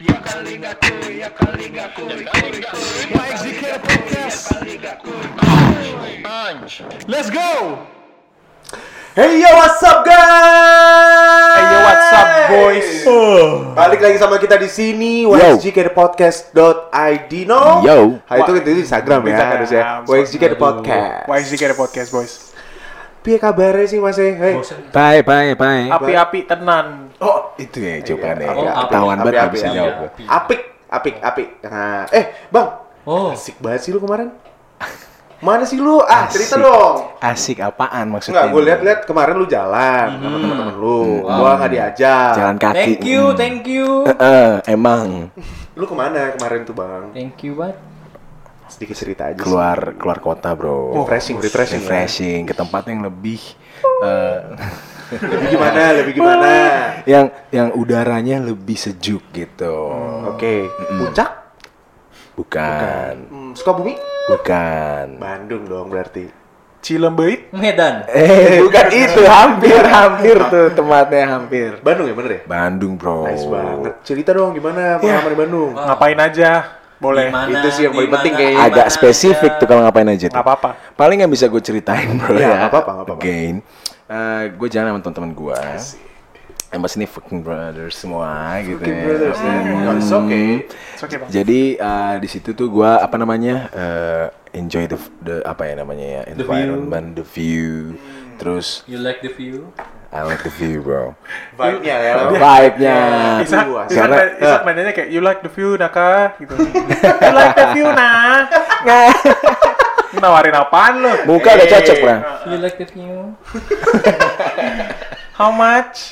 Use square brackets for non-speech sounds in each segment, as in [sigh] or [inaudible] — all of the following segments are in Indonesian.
YXGK Podcast. Let's go. Hey yo, what's up guys? Hey yo, what's up boys? Balik lagi sama kita di sini YXGKThePodcast.id no? Yo. Ah, itu itu di Instagram ya harusnya. YXGK The Podcast. YXGK The Podcast boys. Piye kabarnya sih Mas? eh? Hey. Bye, bye, bye. Api-api tenan. Oh, Itu ya jawabannya. Iya, ya. Ketahuan banget api, nggak bisa api, jawab. api. gua. apik, apik, apik. Nah, eh, Bang. Oh, Asik banget sih lu kemarin. Mana sih lu? Ah, cerita dong. Asik apaan maksudnya? Enggak, gue lihat-lihat kemarin lu jalan sama teman-teman lu. Gua nggak diajak. Jalan kaki. thank you, Hmm. thank you. Eh, eh, emang Lu ke mana kemarin tuh, Bang? Thank you banget. Sedikit cerita aja. sih. keluar keluar kota, Bro. Oh, refreshing, refreshing. ya. Refreshing ke tempat yang lebih eh, [laughs] Lebih gimana? Lebih gimana? [laughs] yang yang udaranya lebih sejuk gitu. Oke, puncak? Bukan. Hmm, Sukabumi? Bukan. Bandung dong berarti. Cilembeit. Medan. Eh, [laughs] bukan itu. Hampir, hampir tuh tempatnya hampir. Bandung ya bener ya? Bandung, Bro. Nice banget. Cerita dong gimana pengalaman di Bandung? Ngapain aja? Boleh. Di mana, Itu sih yang paling penting kayaknya. Agak spesifik aja. tuh kalau ngapain aja tuh. Nggak apa-apa. Paling yang bisa gue ceritain bro Iya, ya. nggak apa-apa, nggak apa-apa. Again, gue jalan sama teman-teman gue. Pasti ini fucking brothers semua gitu. Fucking ya. brothers, ya. Hmm. It's okay. It's okay. Jadi eh, di situ tuh gue apa namanya eh, enjoy the, the apa ya namanya ya environment, the view, terus You like the view? I like the view bro. Vibe-nya ya. [laughs] Vibe-nya. Isak, Isak, main- Isak mainnya kayak you like the view naka gitu. [laughs] you like the view nah. [laughs] Nawarin apaan lu? Muka udah cocok bro. You like the view? How much?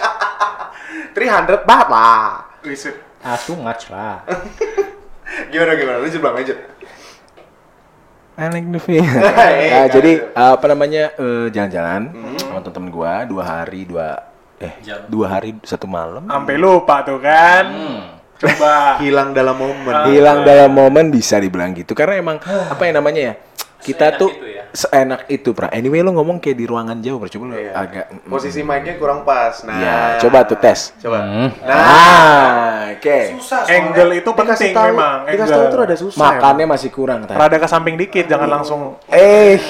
300 baht lah. Wisit. Asu ngac lah. Gimana gimana? Lanjut bang, lanjut. I like the. Eh, Nah, nggak jadi ada. apa namanya eh, jalan-jalan sama temen-temen gue dua hari dua eh Jam. dua hari satu malam. Sampai lupa tuh kan. Coba. [laughs] Hilang dalam momen. hilang dalam momen bisa dibilang gitu karena emang apa yang namanya ya kita Seenak tuh itu ya? seenak itu pra anyway lo ngomong kayak di ruangan jauh bro coba lo Iya. agak Posisi mic-nya kurang pas. Nah, ya coba tuh tes Coba. nah oke Susah Angle itu penting tahu, memang, Dikasih angle. tahu tuh ada susah. makannya masih kurang tadi Rada ke samping dikit, jangan langsung eh [laughs]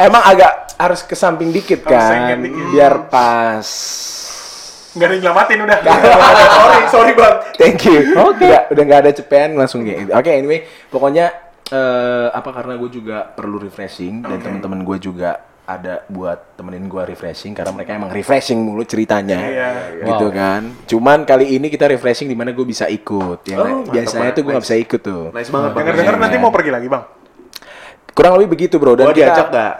emang agak harus ke samping dikit kan dikit. biar pas nggak ada yang nyelamatin udah. sorry, sorry bang. Thank you. Oke. Udah, udah nggak ada cepean langsung kayak gitu. Oke, anyway, pokoknya eh, apa karena gue juga perlu refreshing dan teman-teman gue juga ada buat temenin gue refreshing karena mereka emang refreshing mulu ceritanya, Iya, gitu kan. Cuman kali ini kita refreshing di mana gue bisa ikut. Ya, Oh, mantap biasanya banget, tuh gue nggak nice. bisa ikut tuh. Nice banget bang. Dengar-dengar Iya, nanti iya. mau pergi lagi bang. Kurang lebih begitu bro. Dan Gua kita- diajak gak?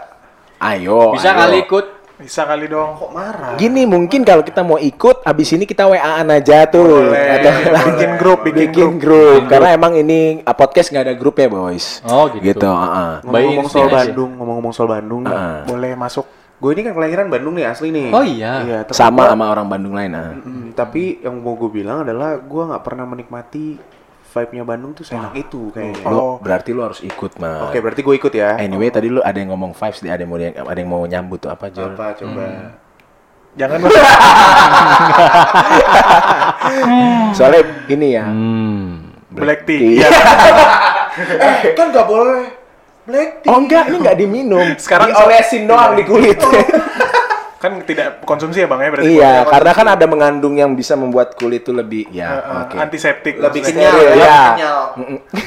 Ayo. Bisa ayo. kali ikut? Bisa kali dong. Kok marah? Gini mungkin kalau kita mau ikut, abis ini kita WA-an aja tuh. Boleh. Atau Bikin grup, bikin bikin grup. Karena emang ini uh, podcast nggak ada grup ya boys. Oh, gitu. Gitu. uh-uh. Ngomong-ngomong soal. Bandung, ngomong-ngomong soal Bandung. nih. Uh-uh. Boleh masuk. Gue ini kan kelahiran Bandung nih asli nih. Oh iya. Iya, Sama gua- sama orang Bandung lain. ah. Mm, tapi yang mau gue bilang adalah gue nggak pernah menikmati vibe-nya Bandung tuh seenak itu kayaknya. Oh. Lu berarti lu harus ikut mah. Oke, berarti gue ikut ya. Anyway, tadi lu ada yang ngomong vibes, ada yang mau ada yang mau nyambut tuh apa Jol? Apa coba? Jangan [laughs] Soalnya ini ya. black tea. Iya. [laughs] eh, kan nggak boleh black tea. Oh enggak, ini enggak diminum. Sekarang diolesin doang di kulit. [laughs] kan tidak konsumsi ya bang ya berarti. iya, karena kan ada mengandung yang bisa membuat kulit tuh lebih ya, Uh, uh, oke. Antiseptik. Lebih kenyal ya. Lebih kenyal.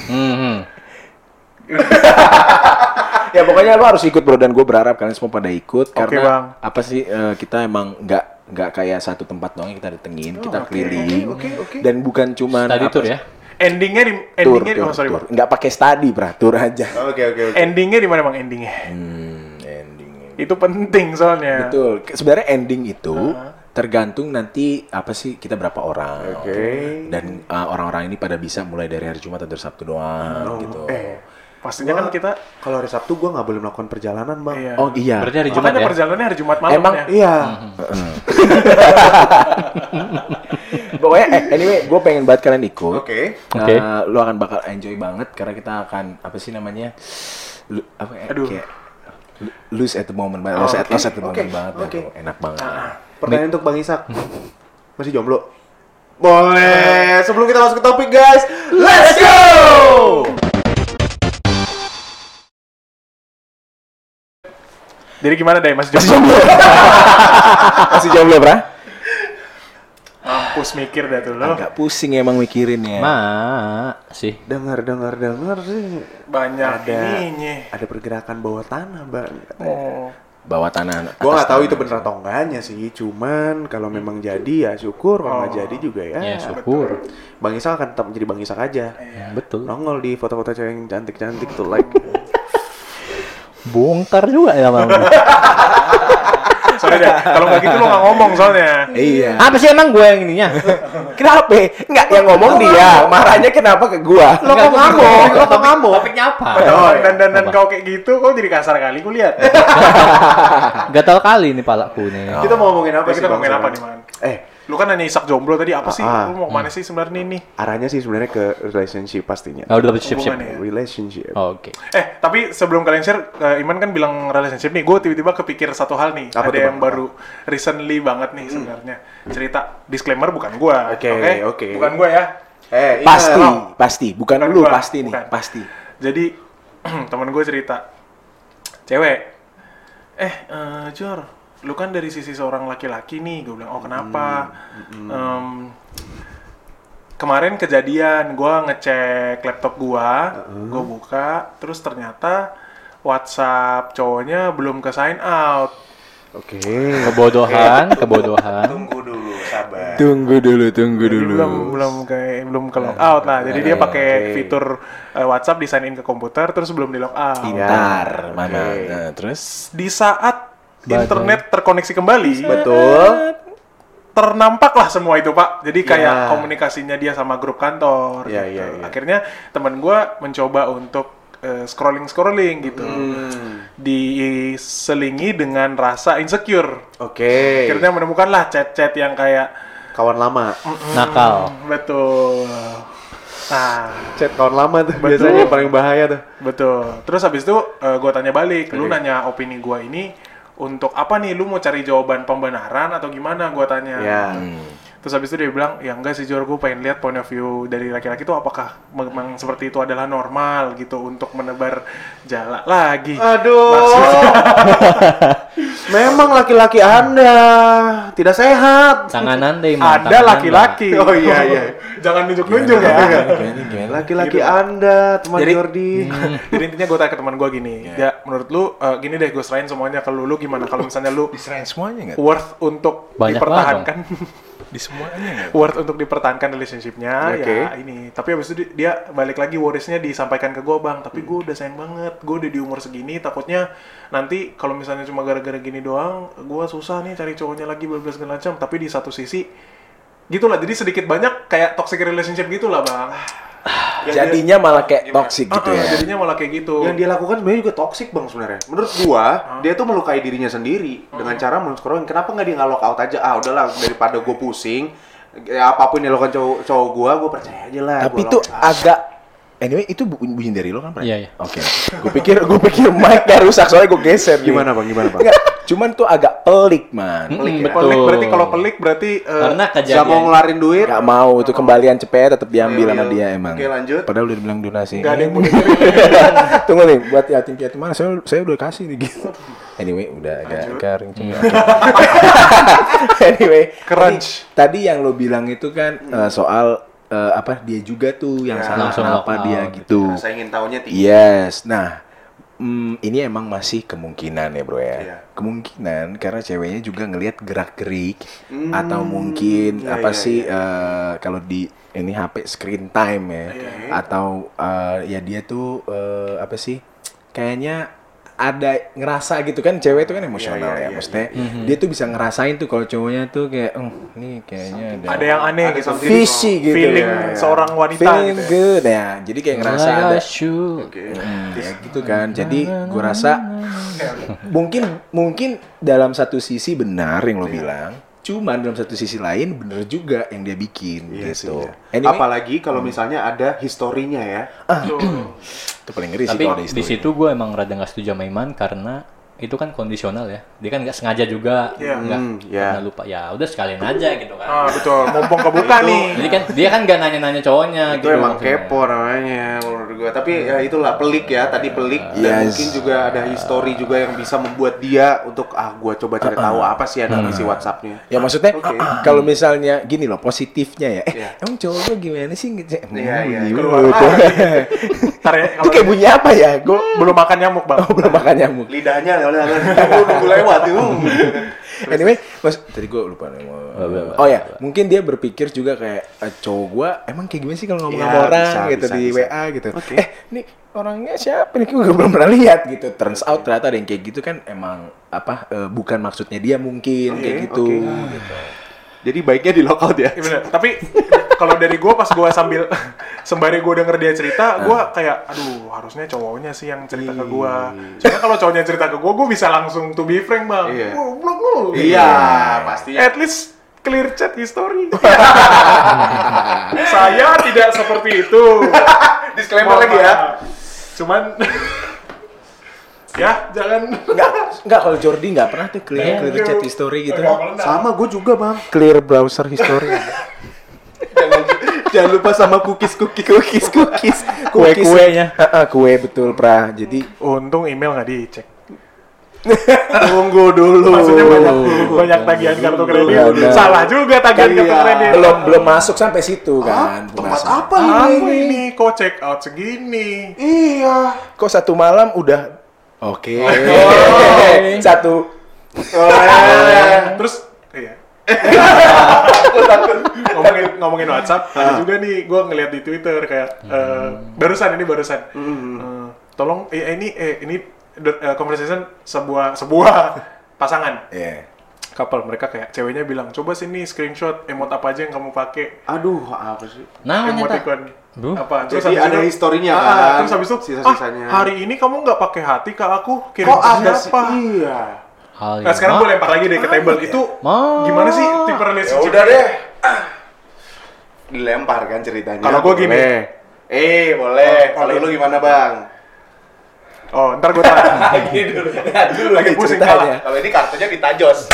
Hmm. [laughs] ya pokoknya lo harus ikut bro dan gue berharap kalian semua pada ikut Oke, karena Bang. apa sih eh, kita emang nggak nggak kayak satu tempat doang yang kita datengin kita oke, keliling oke, oke, oke. dan bukan cuman Tadi tour sih, ya? Endingnya di tour, endingnya di tour, oh, sorry tour. bang. nggak pakai study beratur aja Oke, oke, oke. Endingnya di mana bang endingnya? hmm, endingnya Itu penting soalnya. betul sebenarnya ending itu tergantung nanti apa sih kita berapa orang Oke. dan uh, orang-orang ini pada bisa mulai dari hari Jumat atau hari Sabtu doang gitu Eh, pastinya kan kita. Kalau hari Sabtu gue nggak boleh melakukan perjalanan bang. Iya. oh iya Berarti hari Jumat Makanya ya? perjalanannya hari Jumat malam Emang ya. Iya. [laughs] pokoknya eh, anyway gue pengen banget kalian ikut Oke. Oke. Uh, lu akan bakal enjoy banget karena kita akan apa sih namanya? Lu, apa? Aduh. Kayak lu- lose at the moment banget, Oh, at, at the moment oke, banget oke. bro. enak banget. Pertanyaan untuk Bang Isak. [laughs] Masih jomblo? Boleh. Sebelum kita masuk ke topik guys, let's go. Jadi gimana deh Mas Masih Jomblo? jomblo. [laughs] Masih jomblo, Bra? Mampus mikir dah tuh lo. Agak pusing emang mikirin ya. Ma sih. Dengar, dengar, dengar sih. Banyak Ada ininya. ada pergerakan bawah tanah, Bang. Oh. Bawa tanah. Gue nggak tahu itu bener atau enggaknya sih. Cuman kalau memang jadi ya syukur, kalau nggak Oh. jadi juga ya. Ya syukur. Bang Isak akan tetap menjadi Bang Isak aja. Betul. Nongol di foto-foto cewek yang cantik-cantik tuh like. Bongkar juga ya bang. [laughs] Sorry deh, kalau nggak gitu lo nggak ngomong soalnya. Iya. Apa sih emang gue yang ininya? Kenapa? Enggak, yang ngomong dia. Marahnya kenapa ke gua? Lo kok ngamuk? Lo kok ngamuk? Topiknya apa? Oh, dan dan dan kau kayak gitu, kau jadi kasar kali, gue lihat. Gatal kali nih palaku nih. Kita mau ngomongin apa kita ngomongin apa nih man? Eh, Lu kan nanya Isak jomblo tadi apa sih? Ah, Lu mau ke mana sih sebenarnya ini? arahnya sih sebenarnya ke relationship pastinya. Oh, siap. Hubungannya. Relationship. Oh, Oke. Eh, tapi sebelum kalian share, eh, Iman kan bilang relationship nih, gue tiba-tiba kepikir satu hal nih. Apa Ada yang baru recently banget nih sebenarnya. Cerita disclaimer bukan gua. Oke, oke. Bukan gua ya. Eh, Pasti, Iman. pasti. Bukan Bukan lu, gua, pasti nih. bukan. Pasti. Jadi [clears throat] temen gue cerita, cewek, eh eh, Jor, lu kan dari sisi seorang laki-laki nih, gue bilang, oh kenapa? Em, kemarin kejadian, gue ngecek laptop gua, gue buka, terus ternyata WhatsApp cowoknya belum ke sign out. Oke. Kebodohan, kebodohan. Tunggu dulu, sabar. Tunggu dulu, tunggu Jadi dulu. belum belum kayak belum ke log out lah. Jadi dia pakai Oke. fitur eh, WhatsApp di sign in ke komputer terus belum di log out. Pintar, mana? Nah, terus di saat internet terkoneksi kembali, Betul. ternampaklah semua itu pak. Jadi kayak Ya. komunikasinya dia sama grup kantor. Ya, gitu. ya, ya. Akhirnya teman gua mencoba untuk scrolling scrolling gitu, Hmm. diselingi dengan rasa insecure. Oke. Akhirnya menemukanlah chat-chat yang kayak Kawan lama. Nakal. betul. Nah, Chat kawan lama tuh Betul. biasanya yang paling bahaya tuh. Betul. Terus habis itu gue tanya balik, lu nanya opini gua ini untuk apa nih? Lu mau cari jawaban pembenaran atau gimana? Gua tanya. Ya. Terus habis itu dia bilang, ya enggak sih Jor, gue pengen lihat point of view dari laki-laki itu apakah memang seperti itu adalah normal gitu untuk menebar jala lagi. Aduh. [laughs] Memang laki-laki Anda tidak sehat. Tangan anda? Ada laki-laki. Oh iya iya. Jangan nunjuk-nunjuk ya. Laki-laki Anda, teman Jadi- Jordi. Jadi intinya gue tanya ke teman gue gini, ya menurut lu eh, gini deh gue serahin semuanya ke lu, lu gimana kalau misalnya lu Diserahin semuanya nggak? worth untuk Banyak dipertahankan [laughs] Di semuanya nggak? worth untuk dipertahankan relationshipnya Oke. ya ini tapi habis itu di- dia balik lagi worriesnya disampaikan ke gue bang tapi gue udah sayang banget gue udah di umur segini takutnya nanti kalau misalnya cuma gara-gara gini doang gue susah nih cari cowoknya lagi segala macam tapi di satu sisi gitulah jadi sedikit banyak kayak toxic relationship gitulah bang [sighs] Ya, Jadinya malah kayak Gimana? toxic gitu ah, ya. jadinya malah kayak gitu Yang dia lakukan sebenarnya juga toxic bang sebenarnya. Menurut gua, dia tuh melukai dirinya sendiri dengan cara men-scrolling. Kenapa nggak dia nggak lock out aja? Ah udahlah daripada gue pusing. Ya, apa pun yang dilakukan cowok, cowok gua, gue percaya aja lah. Tapi Gua itu agak Anyway, itu bu- bunyi dari lo kan, Pray? Iya, iya. Oke. Gue pikir gue pikir mic-nya rusak soalnya gue geser. nih. Gimana bang? Gimana bang? Enggak, cuman tuh agak pelik, man. Pelik betul. berarti kalau pelik berarti eh, Karena Gak mau kejadian. ngeluarin duit? Gak mau, itu kembalian cepet tetap diambil Oke, sama oke. dia emang. Oke, lanjut. Padahal udah dibilang donasi. nggak ada yang mau [laughs] Tunggu nih, buat yatim piatu mana? Saya saya udah kasih nih gitu. Anyway, udah agak garing cuma. [laughs] anyway, Crunch. Tadi, tadi yang lo bilang itu kan eh, soal eh, apa dia juga tuh yang Ya, salah kenapa lock dia out. gitu. Saya ingin tahunya tinggi. Yes. Nah, mm, ini emang masih kemungkinan ya, Bro ya. Iya. Kemungkinan karena ceweknya juga ngelihat gerak-gerik Hmm, atau mungkin iya, apa iya, sih iya. eh, kalau di ini HP screen time ya Oke. atau eh, ya dia tuh eh, apa sih kayaknya ada ngerasa gitu kan cewek itu kan emosional iya, ya iya, maksudnya dia tuh bisa ngerasain tuh kalau cowoknya tuh kayak "Eh, nih kayaknya ada, ada yang aneh Ada gitu Fishy gitu feeling ya, ya. seorang wanita feeling gitu ya. good ya jadi kayak ngerasa Like ada should. Oke. Hmm, ya gitu kan. Jadi gue rasa mungkin mungkin dalam satu sisi benar yang lo bilang, cuman dalam satu sisi lain bener juga yang dia bikin Iya sih, gitu. iya. Anyway, Apalagi kalau misalnya ada historinya ya. [clears throat] itu paling ngeri sih Tapi kalau ada di history. situ gue emang rada nggak setuju sama Iman karena itu kan kondisional ya. Dia kan nggak sengaja juga, Iya. nggak Hmm, ya. karena lupa. Ya udah sekalian aja gitu kan. Ah, betul. Mumpung kebuka nih. Jadi kan dia kan nggak nanya-nanya cowoknya itu gitu. emang maksudnya. kepo namanya menurut gua tapi ya itulah pelik ya tadi pelik dan Yes. mungkin juga ada histori juga yang bisa membuat dia untuk ah gua coba cari tahu apa sih ada isi WhatsAppnya Ya maksudnya Oke. kalau misalnya gini loh positifnya ya. Eh, Iya. emang cowok gue gimana sih? Gitu. Iya, iya. Hmm, Keluar gitu. [laughs] [laughs] Ntar ya, Itu kayak bunyi apa ya? Gue belum makan nyamuk, Bang. belum makan nyamuk. lidahnya oleh nunggu lewat tuh [laughs] Anyway, mas tadi gue lupa nih mau. Oh ya, mungkin dia berpikir juga kayak eh, cowok gue emang kayak gimana sih kalau ngomong Ya, sama orang bisa, gitu bisa, di bisa. WA gitu. Oke. Eh, ini orangnya siapa nih? Gue belum pernah lihat gitu. Turns out ternyata ada yang kayak gitu kan emang apa eh, bukan maksudnya dia mungkin Oke, kayak gitu. oke. jadi baiknya di lockout ya Iya bener. Tapi [laughs] kalau dari gue pas gue sambil [laughs] sembari gue denger dia cerita, gue kayak aduh harusnya cowoknya sih yang cerita ke gue. Soalnya kalau cowoknya cerita ke gue, gue bisa langsung to be frank bang. Iya. Goblok lu. iya pastinya At least clear chat history. [laughs] [laughs] Saya tidak seperti itu. disclaimer Mohon lagi ya maaf. Cuman ya jangan Enggak, enggak kalau Jordi enggak pernah tuh clear, clear chat history gitu. Nggak sama gue juga bang Clear browser history. Jangan, jangan lupa sama cookies cookies cookies cookies Kue-kuenya. Heeh, kue betul, Pra. Jadi Untung email nggak dicek. tunggu dulu Maksudnya banyak banyak tagihan kartu kredit. Iya. Salah juga tagihan kartu Iya. kredit. belum belum masuk sampai situ kan. Belum tempat masuk. apa Apa ini ini? Kok check out segini? iya Kok satu malam udah Oke. Oh. [laughs] Satu Terus iya. [laughs] ngomongin ngomongin WhatsApp ada juga nih gue ngeliat di Twitter kayak eh, barusan ini barusan. Eh, tolong eh, ini eh ini eh, conversation sebuah sebuah [laughs] pasangan. Iya. couple mereka kayak ceweknya bilang coba sini screenshot emot apa aja yang kamu pakai. Aduh apa sih? Tak. emoticon. Duh. apa? Jadi habis ada itu- historinya Ah, ah, kan, terus habis itu sisa-sisanya. ah, hari ini kamu nggak pakai hati ke aku kirim kok ada sih? Siapa iya Hal Nah sekarang gue lempar lagi deh ke table itu Ma- gimana sih tipe relationship? udah deh dilempar kan ceritanya Kalau gua gini. Boleh. eh boleh Oh, kalau lu gimana bang Oh ntar gue tanya. gini dulu Dulu Lagi pusing ceritanya. kalau ini kartunya ditajos [laughs]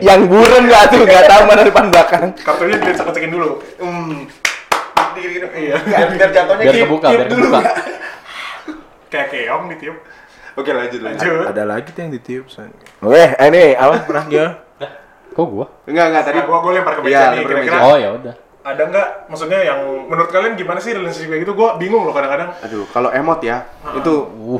Yang buren nggak tuh nggak tahu mana depan belakang. Kartunya dicek-cekin dulu. hmm Diri- Iya. biar, biar jatuhnya biar kebuka, biar dulu. kebuka. Kayak keong ditiup. Oke lanjut lanjut. Ada lagi tuh yang ditiup. Son. Oke, ini apa pernah gimana? Kok gua? enggak enggak tadi Tadi gua gua lempar ke Iya, meja nih lempar ke kira-kira. Oh ya udah. Ada nggak maksudnya yang menurut kalian gimana sih relationship kayak gitu? Gua bingung loh kadang-kadang. aduh kalau emot ya itu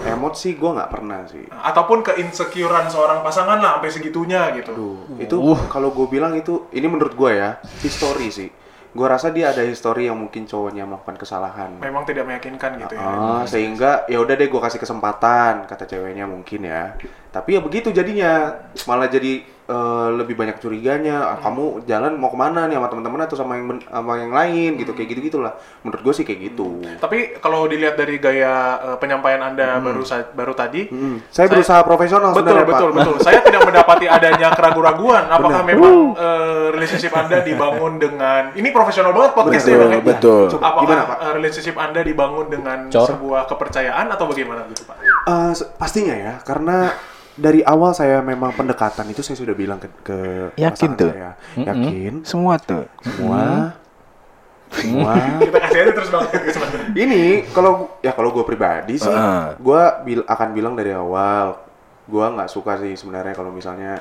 emot sih gua nggak pernah sih Ataupun keinsecurean seorang pasangan lah sampai segitunya gitu. Aduh, itu kalau gue bilang itu ini menurut gue ya history sih. Gue rasa dia ada history yang mungkin cowoknya melakukan kesalahan. Memang tidak meyakinkan gitu ya. Ah, sehingga ya udah deh gue kasih kesempatan kata ceweknya mungkin ya. Tapi ya begitu jadinya malah jadi eh, lebih banyak curiganya. Ah, kamu jalan mau ke mana nih sama teman-teman atau sama yang sama yang lain gitu kayak gitu gitulah. Menurut gue sih kayak gitu. Tapi kalau dilihat dari gaya eh, penyampaian Anda baru sa- baru tadi, Hmm. Saya berusaha profesional betul sebenarnya, betul Pak. betul. Saya tidak mendapati adanya [laughs] keraguan-raguan. Apakah memang eh, relationship Anda dibangun dengan ini profesional banget podcast Betul, ya, ya? betul. Apakah Gimana, Pak? relationship Anda dibangun dengan Cor. sebuah kepercayaan atau bagaimana gitu, Pak? Eh, se- pastinya ya, karena dari awal saya memang pendekatan itu saya sudah bilang ke, ke Yakin pasangan tuh? saya. Yakin, Semua tuh. semua, semua. Kita kasih aja terus Bang. [laughs] Ini kalau ya kalau gue pribadi sih, Heeh. gue bil- akan bilang dari awal, gue nggak suka sih sebenarnya kalau misalnya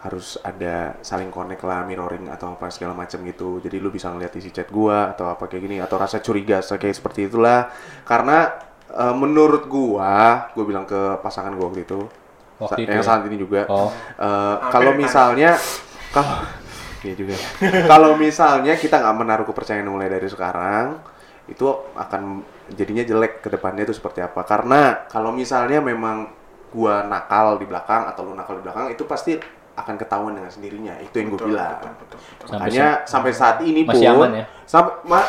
harus ada saling connect lah, mirroring atau apa segala macam gitu. Jadi lu bisa ngeliat isi chat gue atau apa kayak gini atau rasa curiga kayak seperti itulah. Karena eh, menurut gua, gue bilang ke pasangan gue waktu itu, Waktu sa- itu yang ya? saat ini juga, Oh. eh, kalau misalnya kalau Iya juga. Kalau misalnya kita nggak menaruh kepercayaan mulai dari sekarang, itu akan jadinya jelek ke depannya itu seperti apa? Karena kalau misalnya memang gua nakal di belakang atau lu nakal di belakang, itu pasti akan ketahuan dengan sendirinya. Itu yang gue Betul, bilang. betul, betul, betul. Sampai Makanya sampai saat ini Masih pun aman ya? Sampai ma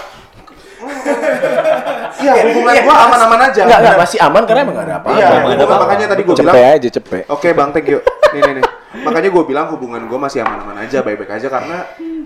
Iya, hubungan gua aman-aman aja. Enggak, enggak masih aman karena emang nggak ada apa-apa. Iya, hubungan- makanya tadi gue bilang Cepet aja, cepet. Oke bang, thank you. Nih nih nih. Makanya gue bilang hubungan gue masih aman-aman aja, baik-baik aja karena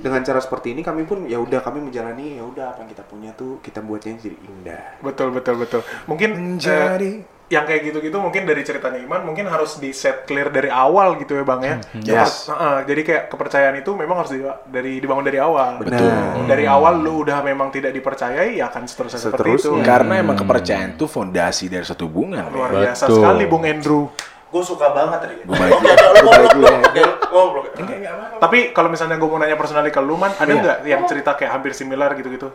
dengan cara seperti ini kami pun ya udah kami menjalani ya udah apa yang kita punya tuh kita buatnya jadi indah. Betul betul betul. Mungkin eh, Menjadi yang kayak gitu-gitu mungkin dari ceritanya Iman mungkin harus di set clear dari awal gitu ya bang ya. Yes. Heeh, jadi kayak kepercayaan itu memang harus di, dari dibangun dari awal. Betul. Dari awal lu udah memang tidak dipercayai ya akan seterusnya seperti itu. Seterusnya. Karena emang kepercayaan itu fondasi dari satu hubungan. Luar men. biasa Betul. sekali Bung Andrew. Gue suka banget tadi. Gue ya. Tapi kalau misalnya gue mau nanya personally ke lu man, ada nggak yang cerita kayak hampir similar gitu-gitu?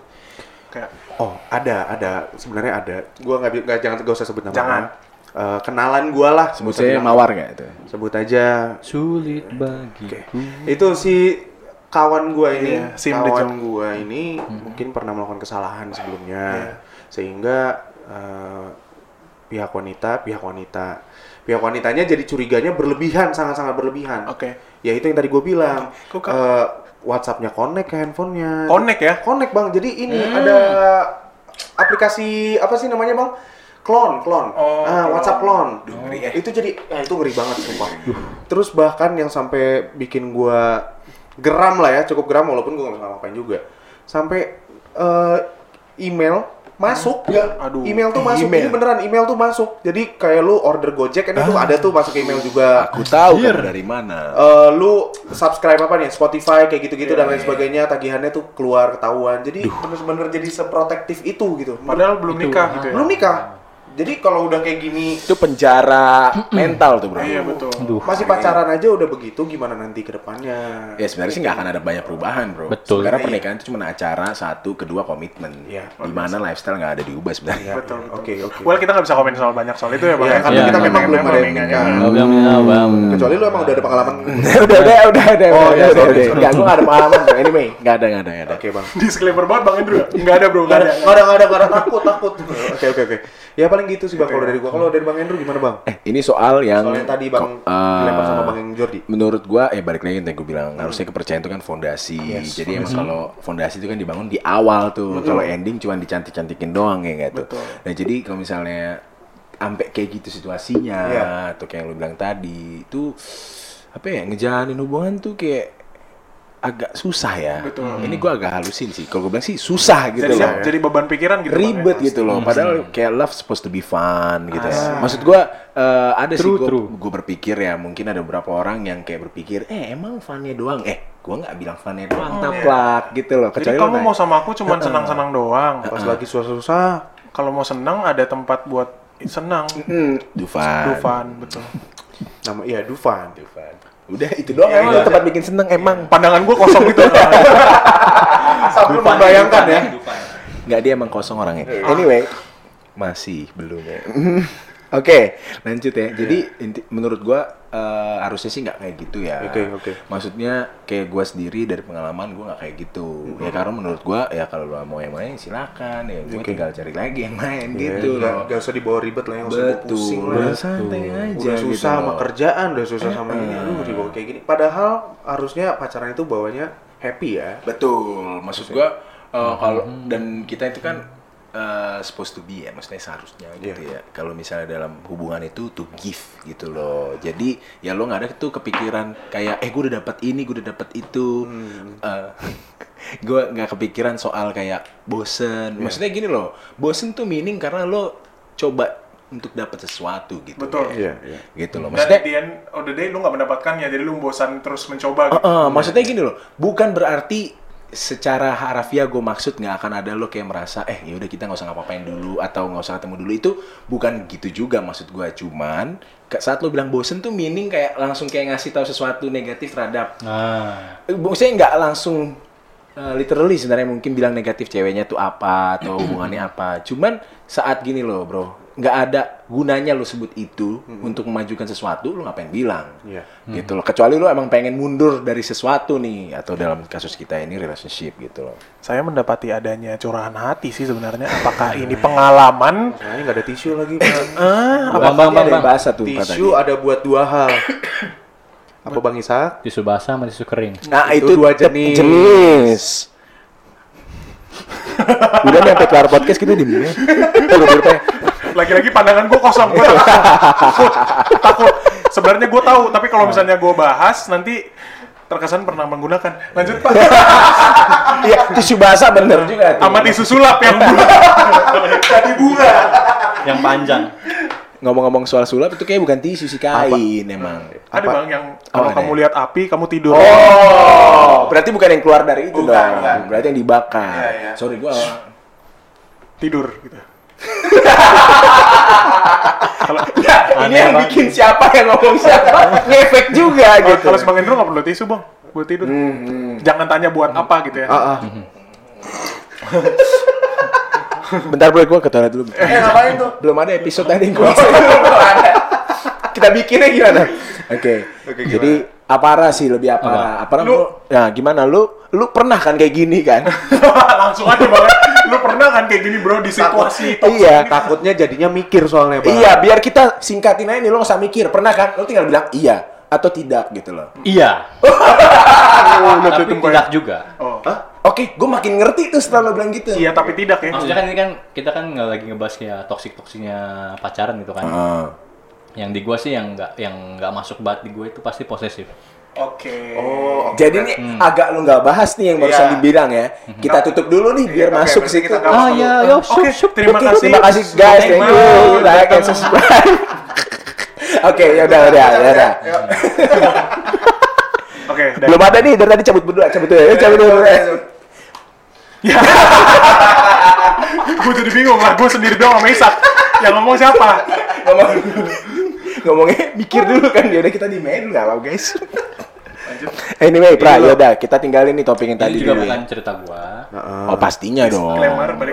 Kayak Oh, ada, ada. Sebenarnya ada. Gua nggak nggak jangan gak usah sebut nama. Jangan. Eh, kenalan gua lah. Sebut bilang. mawar nggak itu? Sebut aja. Sulit bagiku. Itu si kawan gua ini, Iya, Sim kawan gua ini mungkin pernah melakukan kesalahan sebelumnya, Iya. sehingga eh, pihak wanita, pihak wanita, pihak wanitanya jadi curiganya berlebihan, sangat-sangat berlebihan. Oke. Ya itu yang tadi gua bilang. Kok ka- Eh, WhatsAppnya connect ke handphonenya. Connect ya? Connect bang. Jadi ini Hmm. ada aplikasi apa sih namanya bang? Clone, clone. Oh, ah, clone. WhatsApp clone. ngeri ya. Itu jadi, ah, itu ngeri banget sumpah. Terus bahkan yang sampai bikin gua geram lah ya, cukup geram walaupun gua nggak ngapain juga. Sampai eh, email masuk ya, Aduh. email tuh masuk. Email. Ini beneran email tuh masuk. Jadi kayak lu order Gojek kan itu ada tuh masuk email juga. Aku tahu kamu dari mana. Eh, lu subscribe apa nih Spotify kayak gitu-gitu Iya, dan lain sebagainya tagihannya tuh keluar ketahuan jadi bener-bener jadi seprotektif itu gitu Padahal belum nikah gitu ya. belum nikah jadi kalau udah kayak gini Itu penjara mental tuh bro. Iya betul. Aduh. masih pacaran aja udah begitu gimana nanti ke depannya Ya sebenarnya sih nggak akan ada banyak perubahan bro. Betul. Karena pernikahan itu cuma acara satu, kedua komitmen. Iya. Di mana lifestyle nggak ada diubah sebenarnya. Ya, Betul, oke oke Well kita nggak bisa komen soal banyak soal itu ya bang. Iya, ya. karena Iya, kita iya, memang belum ada yang ya. Kecuali lu emang udah ada pengalaman [laughs] udah, udah, udah, udah, Oh, ya, udah, udah. Nggak, gue nggak ada pengalaman. Anyway, nggak ada, nggak ada, nggak ada. oke bang Disclaimer banget bang Andrew. Nggak ada bro, nggak ada. nggak ada nggak ada nggak ada takut takut oke oke oke ya paling gitu sih bang. Kalau dari gua kalau dari bang Andrew gimana bang? Eh, ini soal yang soal yang tadi bang eh, dilempar sama bang Jordi. menurut gua eh balik lagi yang tadi gua bilang harusnya kepercayaan itu kan fondasi. Yes. jadi emang kalau fondasi itu kan dibangun di awal tuh. Kalau ending cuma dicantik-cantikin doang ya Betul. nah jadi kalau misalnya sampai kayak gitu situasinya Iya. atau kayak yang lu bilang tadi itu apa ya ngejalanin hubungan tuh kayak agak susah ya Betul. ini gua agak halusin sih kalau gua bilang sih susah gitu Jadi, loh jadi beban pikiran gitu. Bang, ya? ribet gitu loh. Padahal kayak love supposed to be fun gitu. Ah. Maksud gua eh, ada True, sih gua berpikir ya mungkin ada beberapa orang yang kayak berpikir eh emang funnya doang. Eh gua nggak bilang funnya doang taplak gitu loh. Jadi Kecuali kamu lo mau sama aku cuma senang-senang doang. pas lagi susah-susah Kalau mau senang ada tempat buat senang. Hmm, Dufan. Dufan, betul. nama iya Dufan Dufan. Udah itu doang Iya, emang iya. tempat bikin seneng emang. Pandangan gua kosong gitu. [laughs] sambil membayangkan ya Nggak dia emang kosong orangnya. Anyway, masih belum ya. [laughs] Oke, lanjut ya. Jadi inti, menurut gua eh, harusnya sih nggak kayak gitu ya. Oke, oke. Maksudnya kayak gua sendiri dari pengalaman gua nggak kayak gitu. Ya karena menurut gua ya kalau lo mau yang main silakan ya. Gua Oke. tinggal cari lagi yang main Iya, gitu nggak, loh. nggak usah dibawa ribet lah, yang usah Betul. pusing lah. santai aja Udah gitu susah sama loh. kerjaan, udah susah sama ini, aduh dibawa kayak gini. Padahal harusnya pacaran itu bawanya happy ya. Betul. Maksud gua eh, kalau dan kita itu kan eh, supposed to be ya, maksudnya seharusnya gitu ya. Kalau misalnya dalam hubungan itu to give gitu loh. Jadi ya lo nggak ada tuh kepikiran kayak eh gue udah dapat ini, gue udah dapat itu. Eh, [laughs] gue nggak kepikiran soal kayak bosen. Maksudnya gini loh, bosen tuh meaning karena lo coba untuk dapat sesuatu gitu. Betul. Iya, iya. Gitu loh. Dan Maksudnya at the end of the day lu nggak mendapatkannya, jadi lu bosan terus mencoba gitu. Eh, eh, maksudnya gini loh, bukan berarti secara harafiah gue maksud nggak akan ada lo kayak merasa eh ya udah kita nggak usah ngapa-ngapain dulu atau nggak usah ketemu dulu. Itu bukan gitu juga maksud gue cuman saat lo bilang bosen tuh meaning kayak langsung kayak ngasih tahu sesuatu negatif terhadap Nah, Eh, maksudnya nggak langsung eh, literally sebenarnya mungkin bilang negatif ceweknya tuh apa atau [clears throat] hubungannya apa. Cuman saat gini loh bro nggak ada gunanya lo sebut itu untuk memajukan sesuatu lo ngapain bilang Iya. gitu loh kecuali lo emang pengen mundur dari sesuatu nih atau dalam kasus kita ini relationship gitu loh Saya mendapati adanya curahan hati sih sebenarnya. Apakah ini pengalaman? Nah, ini nggak ada tisu lagi. Bang. Ah, bang, bang, bang, bang. bahasa tuh tisu katanya. ada buat dua hal. [coughs] Apa Bang Ishak? tisu basah sama tisu kering. nah Itu itu, dua jenis. jenis. udah nih sampai kelar podcast kita di mana lagi-lagi pandangan gue kosong. Gue takut. takut. Sebenarnya gue tahu, tapi kalau misalnya gue bahas nanti terkesan pernah menggunakan. Lanjut pak. iya tisu basah bener juga. Sama tisu sulap yang bunga. Tadi bunga. Yang panjang. ngomong-ngomong soal sulap itu kayak bukan tisu sih kain emang. Ada Apa? bang yang kalau ada kamu ya? lihat api kamu tidur. Oh, berarti bukan yang keluar dari itu Bukan, dong. bukan. Berarti yang dibakar. Iya, iya. Sorry gua Tidur gitu. Ini yang bikin siapa yang ngomong siapa [laughs] ngefek juga Kalau gitu. kalau Bang Hendro nggak perlu tisu bang buat tidur. Jangan tanya buat apa gitu ya. Ah, ah. Bentar bro, gua ke toilet dulu. Eh, ngapain tuh? Belum ada episode tadi gua Belum ada. Kita bikinnya gimana? Oke. Oke, Jadi apara sih lebih apara. Apara Lu- lu, ya gimana lu lu pernah kan kayak gini kan? [laughs] Langsung aja bang. Lu pernah kan kayak gini bro di situasi toxic Iya. ini? Takutnya jadinya mikir soalnya, Bang. Iya, biar kita singkatin aja nih lo nggak usah mikir. Pernah kan? Lo tinggal bilang iya atau tidak gitu loh. Iya. [laughs] Oh, lu Tapi tidak juga. Oh. Oke, gue makin ngerti tuh setelah lo bilang gitu. Iya tapi tidak ya. Maksudnya kan ini kan kita kan nggak lagi ngebahas kayak toksik toksiknya pacaran gitu kan. Ah. Yang di gua sih yang nggak yang nggak masuk banget di gue itu pasti posesif. Oke. Oh, Jadi nih agak lu nggak bahas nih yang barusan Iya. dibilang ya. Kita tutup dulu nih biar Oke, masuk berarti situ. Ah, iya, dulu. yo, Oke, syup, syup. terima Oke, kasih. Terima kasih guys, thank you. Like and subscribe. [laughs] Oke, ya udah, udah, ya udah. Oke, [laughs] Belum ada nih dari tadi cabut berdua, cabut dulu ya, cabut dulu. gue jadi bingung lah, gue sendiri doang sama Isak. Yang ngomong siapa? Ngomong ngomongnya mikir dulu kan dia udah kita di main nggak guys. [laughs] Anyway, Pra, ya udah kita tinggalin nih topik yang Ini tadi juga dulu. bukan ya. cerita gua. Oh pastinya dong.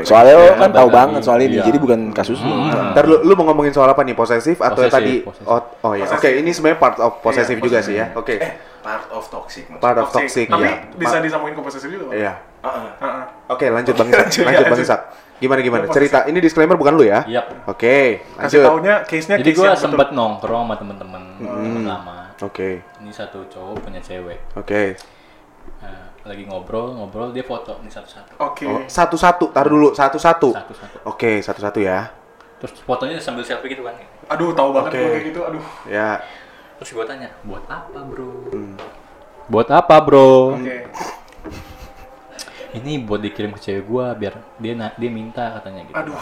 Soalnya lo Iya, kan tahu banget soal ini, Iya. jadi bukan kasus lu. Ntar lu, lu mau ngomongin soal apa nih? Posesif atau Posesif, tadi? posesif. Oh, oh ya. Oke, ini sebenarnya part of posesif Iya, juga posesif. sih ya. Oke. Part of toxic. Part of toxic, Tapi ya. bisa disambungin ke posesif juga? Iya. Heeh. Oke, lanjut Bang [laughs] Isak. Lanjut, Bang. Isak. Gimana gimana? Cerita ini disclaimer bukan lu ya? Yap. Oke, Kasih lanjut. taunya case-nya Jadi case gua yang betul. sempet nongkrong sama temen-temen temen lama. Oke. Ini satu cowok punya cewek. Oke. Nah, lagi ngobrol ngobrol dia foto nih satu-satu. Oke. Oh, satu-satu, taruh dulu satu-satu. Satu-satu. Oke, satu-satu ya. Terus fotonya sambil selfie gitu kan. Aduh, tahu banget gue kayak gitu. Aduh. Ya. Terus gua tanya, buat apa bro? Buat apa bro? Oke. Ini buat dikirim ke cewek gua biar dia dia minta katanya gitu. Aduh.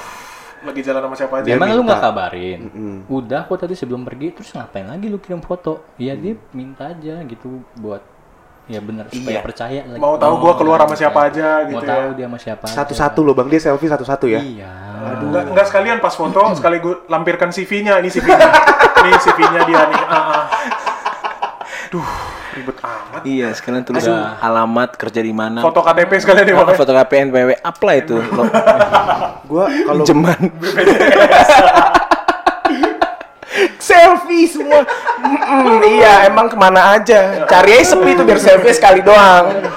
Lagi jalan sama siapa aja? Emang lu nggak kabarin? Udah kok tadi sebelum pergi terus ngapain lagi lu kirim foto? Iya dia minta aja gitu buat ya bener supaya Iya. percaya lagi. Mau tahu gua keluar sama siapa aja Mau gitu tahu ya. dia sama siapa? Satu-satu loh Bang, dia selfie satu-satu ya. Iya. Enggak, enggak sekalian pas foto, [clears throat] sekali gue lampirkan CV-nya. Ini CV-nya. ini CV-nya dia nih. [laughs] Ah, ah. Duh, ribet amat. Iya, sekalian tulis Udah. alamat kerja di mana. Foto KTP sekalian deh, Bang. foto KPN PW apa itu? Lo [laughs] Gua kalau pinjeman. [laughs] selfie semua. Mm-mm, iya, emang ke mana aja. Cari aja sepi tuh biar selfie sekali doang.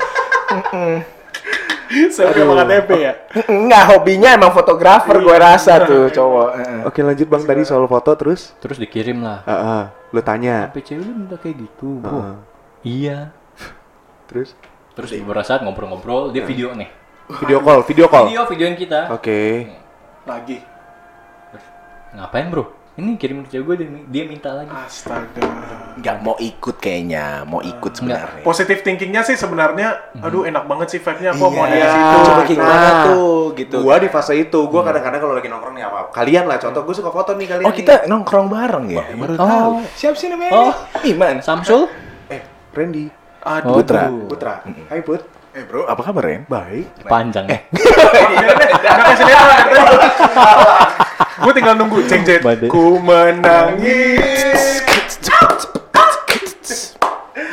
Selfie sama KTP ya. Enggak, hobinya emang fotografer gue rasa tuh cowok. [laughs] Heeh. Oke, lanjut Bang tadi soal foto terus. Terus dikirim lah. Heeh. Lu tanya. Sampai cewek lu minta kayak gitu. Heeh. Oh, iya. Terus Terus beberapa saat ngobrol-ngobrol dia video nih. video call, video call. Video videoin kita. Oke. Lagi. Ah. Ngapain bro? Ini kirim ke cewek gue dia, dia minta lagi. Astaga. Nggak mau ikut kayaknya, mau ikut sebenarnya. Positif thinkingnya sih sebenarnya, aduh enak banget sih vibe-nya. Gua mau ada di Iya, situ. coba gimana Nah, tuh gitu. Gua di fase itu, gua kadang-kadang kalau lagi nongkrong nih apa? Kalian lah, contoh gua suka foto nih kalian. Oh, nih. kita nongkrong bareng ya? Baru Oh. tahu. Siapa sih namanya? Oh. Iman. Samsul? Randy, Aduh. Putra. Putra. Hai Put. Eh bro, apa kabar Ren? Baik. Panjang. Eh. [laughs] Gue tinggal nunggu ceng. Ku menangis.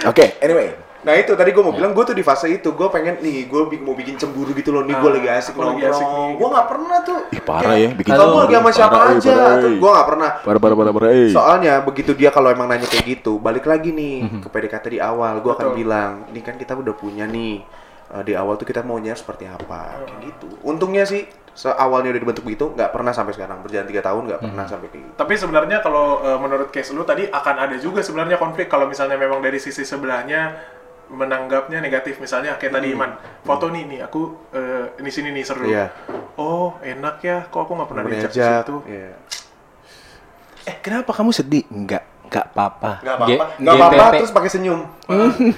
Oke, anyway. Nah itu tadi gue mau bilang gue tuh di fase itu gue pengen nih gue mau bikin cemburu gitu loh nih gue Ah, lagi asik nongkrong. gue nggak pernah tuh. Ih, parah ya, bikin cemburu. lagi sama siapa Parah, aja parah, tuh. gue nggak pernah. Parah, parah, parah, parah. eh. soalnya begitu dia kalau emang nanya kayak gitu balik lagi nih ke PDKT di awal gue akan bilang ini kan kita udah punya nih eh, di awal tuh kita maunya seperti apa. Kayak gitu. Untungnya sih seawalnya udah dibentuk begitu nggak pernah sampai sekarang. Berjalan tiga tahun nggak pernah sampai kayak gitu. Tapi sebenarnya kalau eh, menurut case lu tadi akan ada juga sebenarnya konflik kalau misalnya memang dari sisi sebelahnya menanggapnya negatif misalnya kayak tadi Iman foto nih nih aku eh, ini sini nih seru Iya. oh enak ya kok aku nggak pernah diajak ke situ iya. Eh, kenapa kamu sedih? Enggak, enggak apa-apa. Nggak G- apa-apa, nggak apa-apa terus pakai senyum.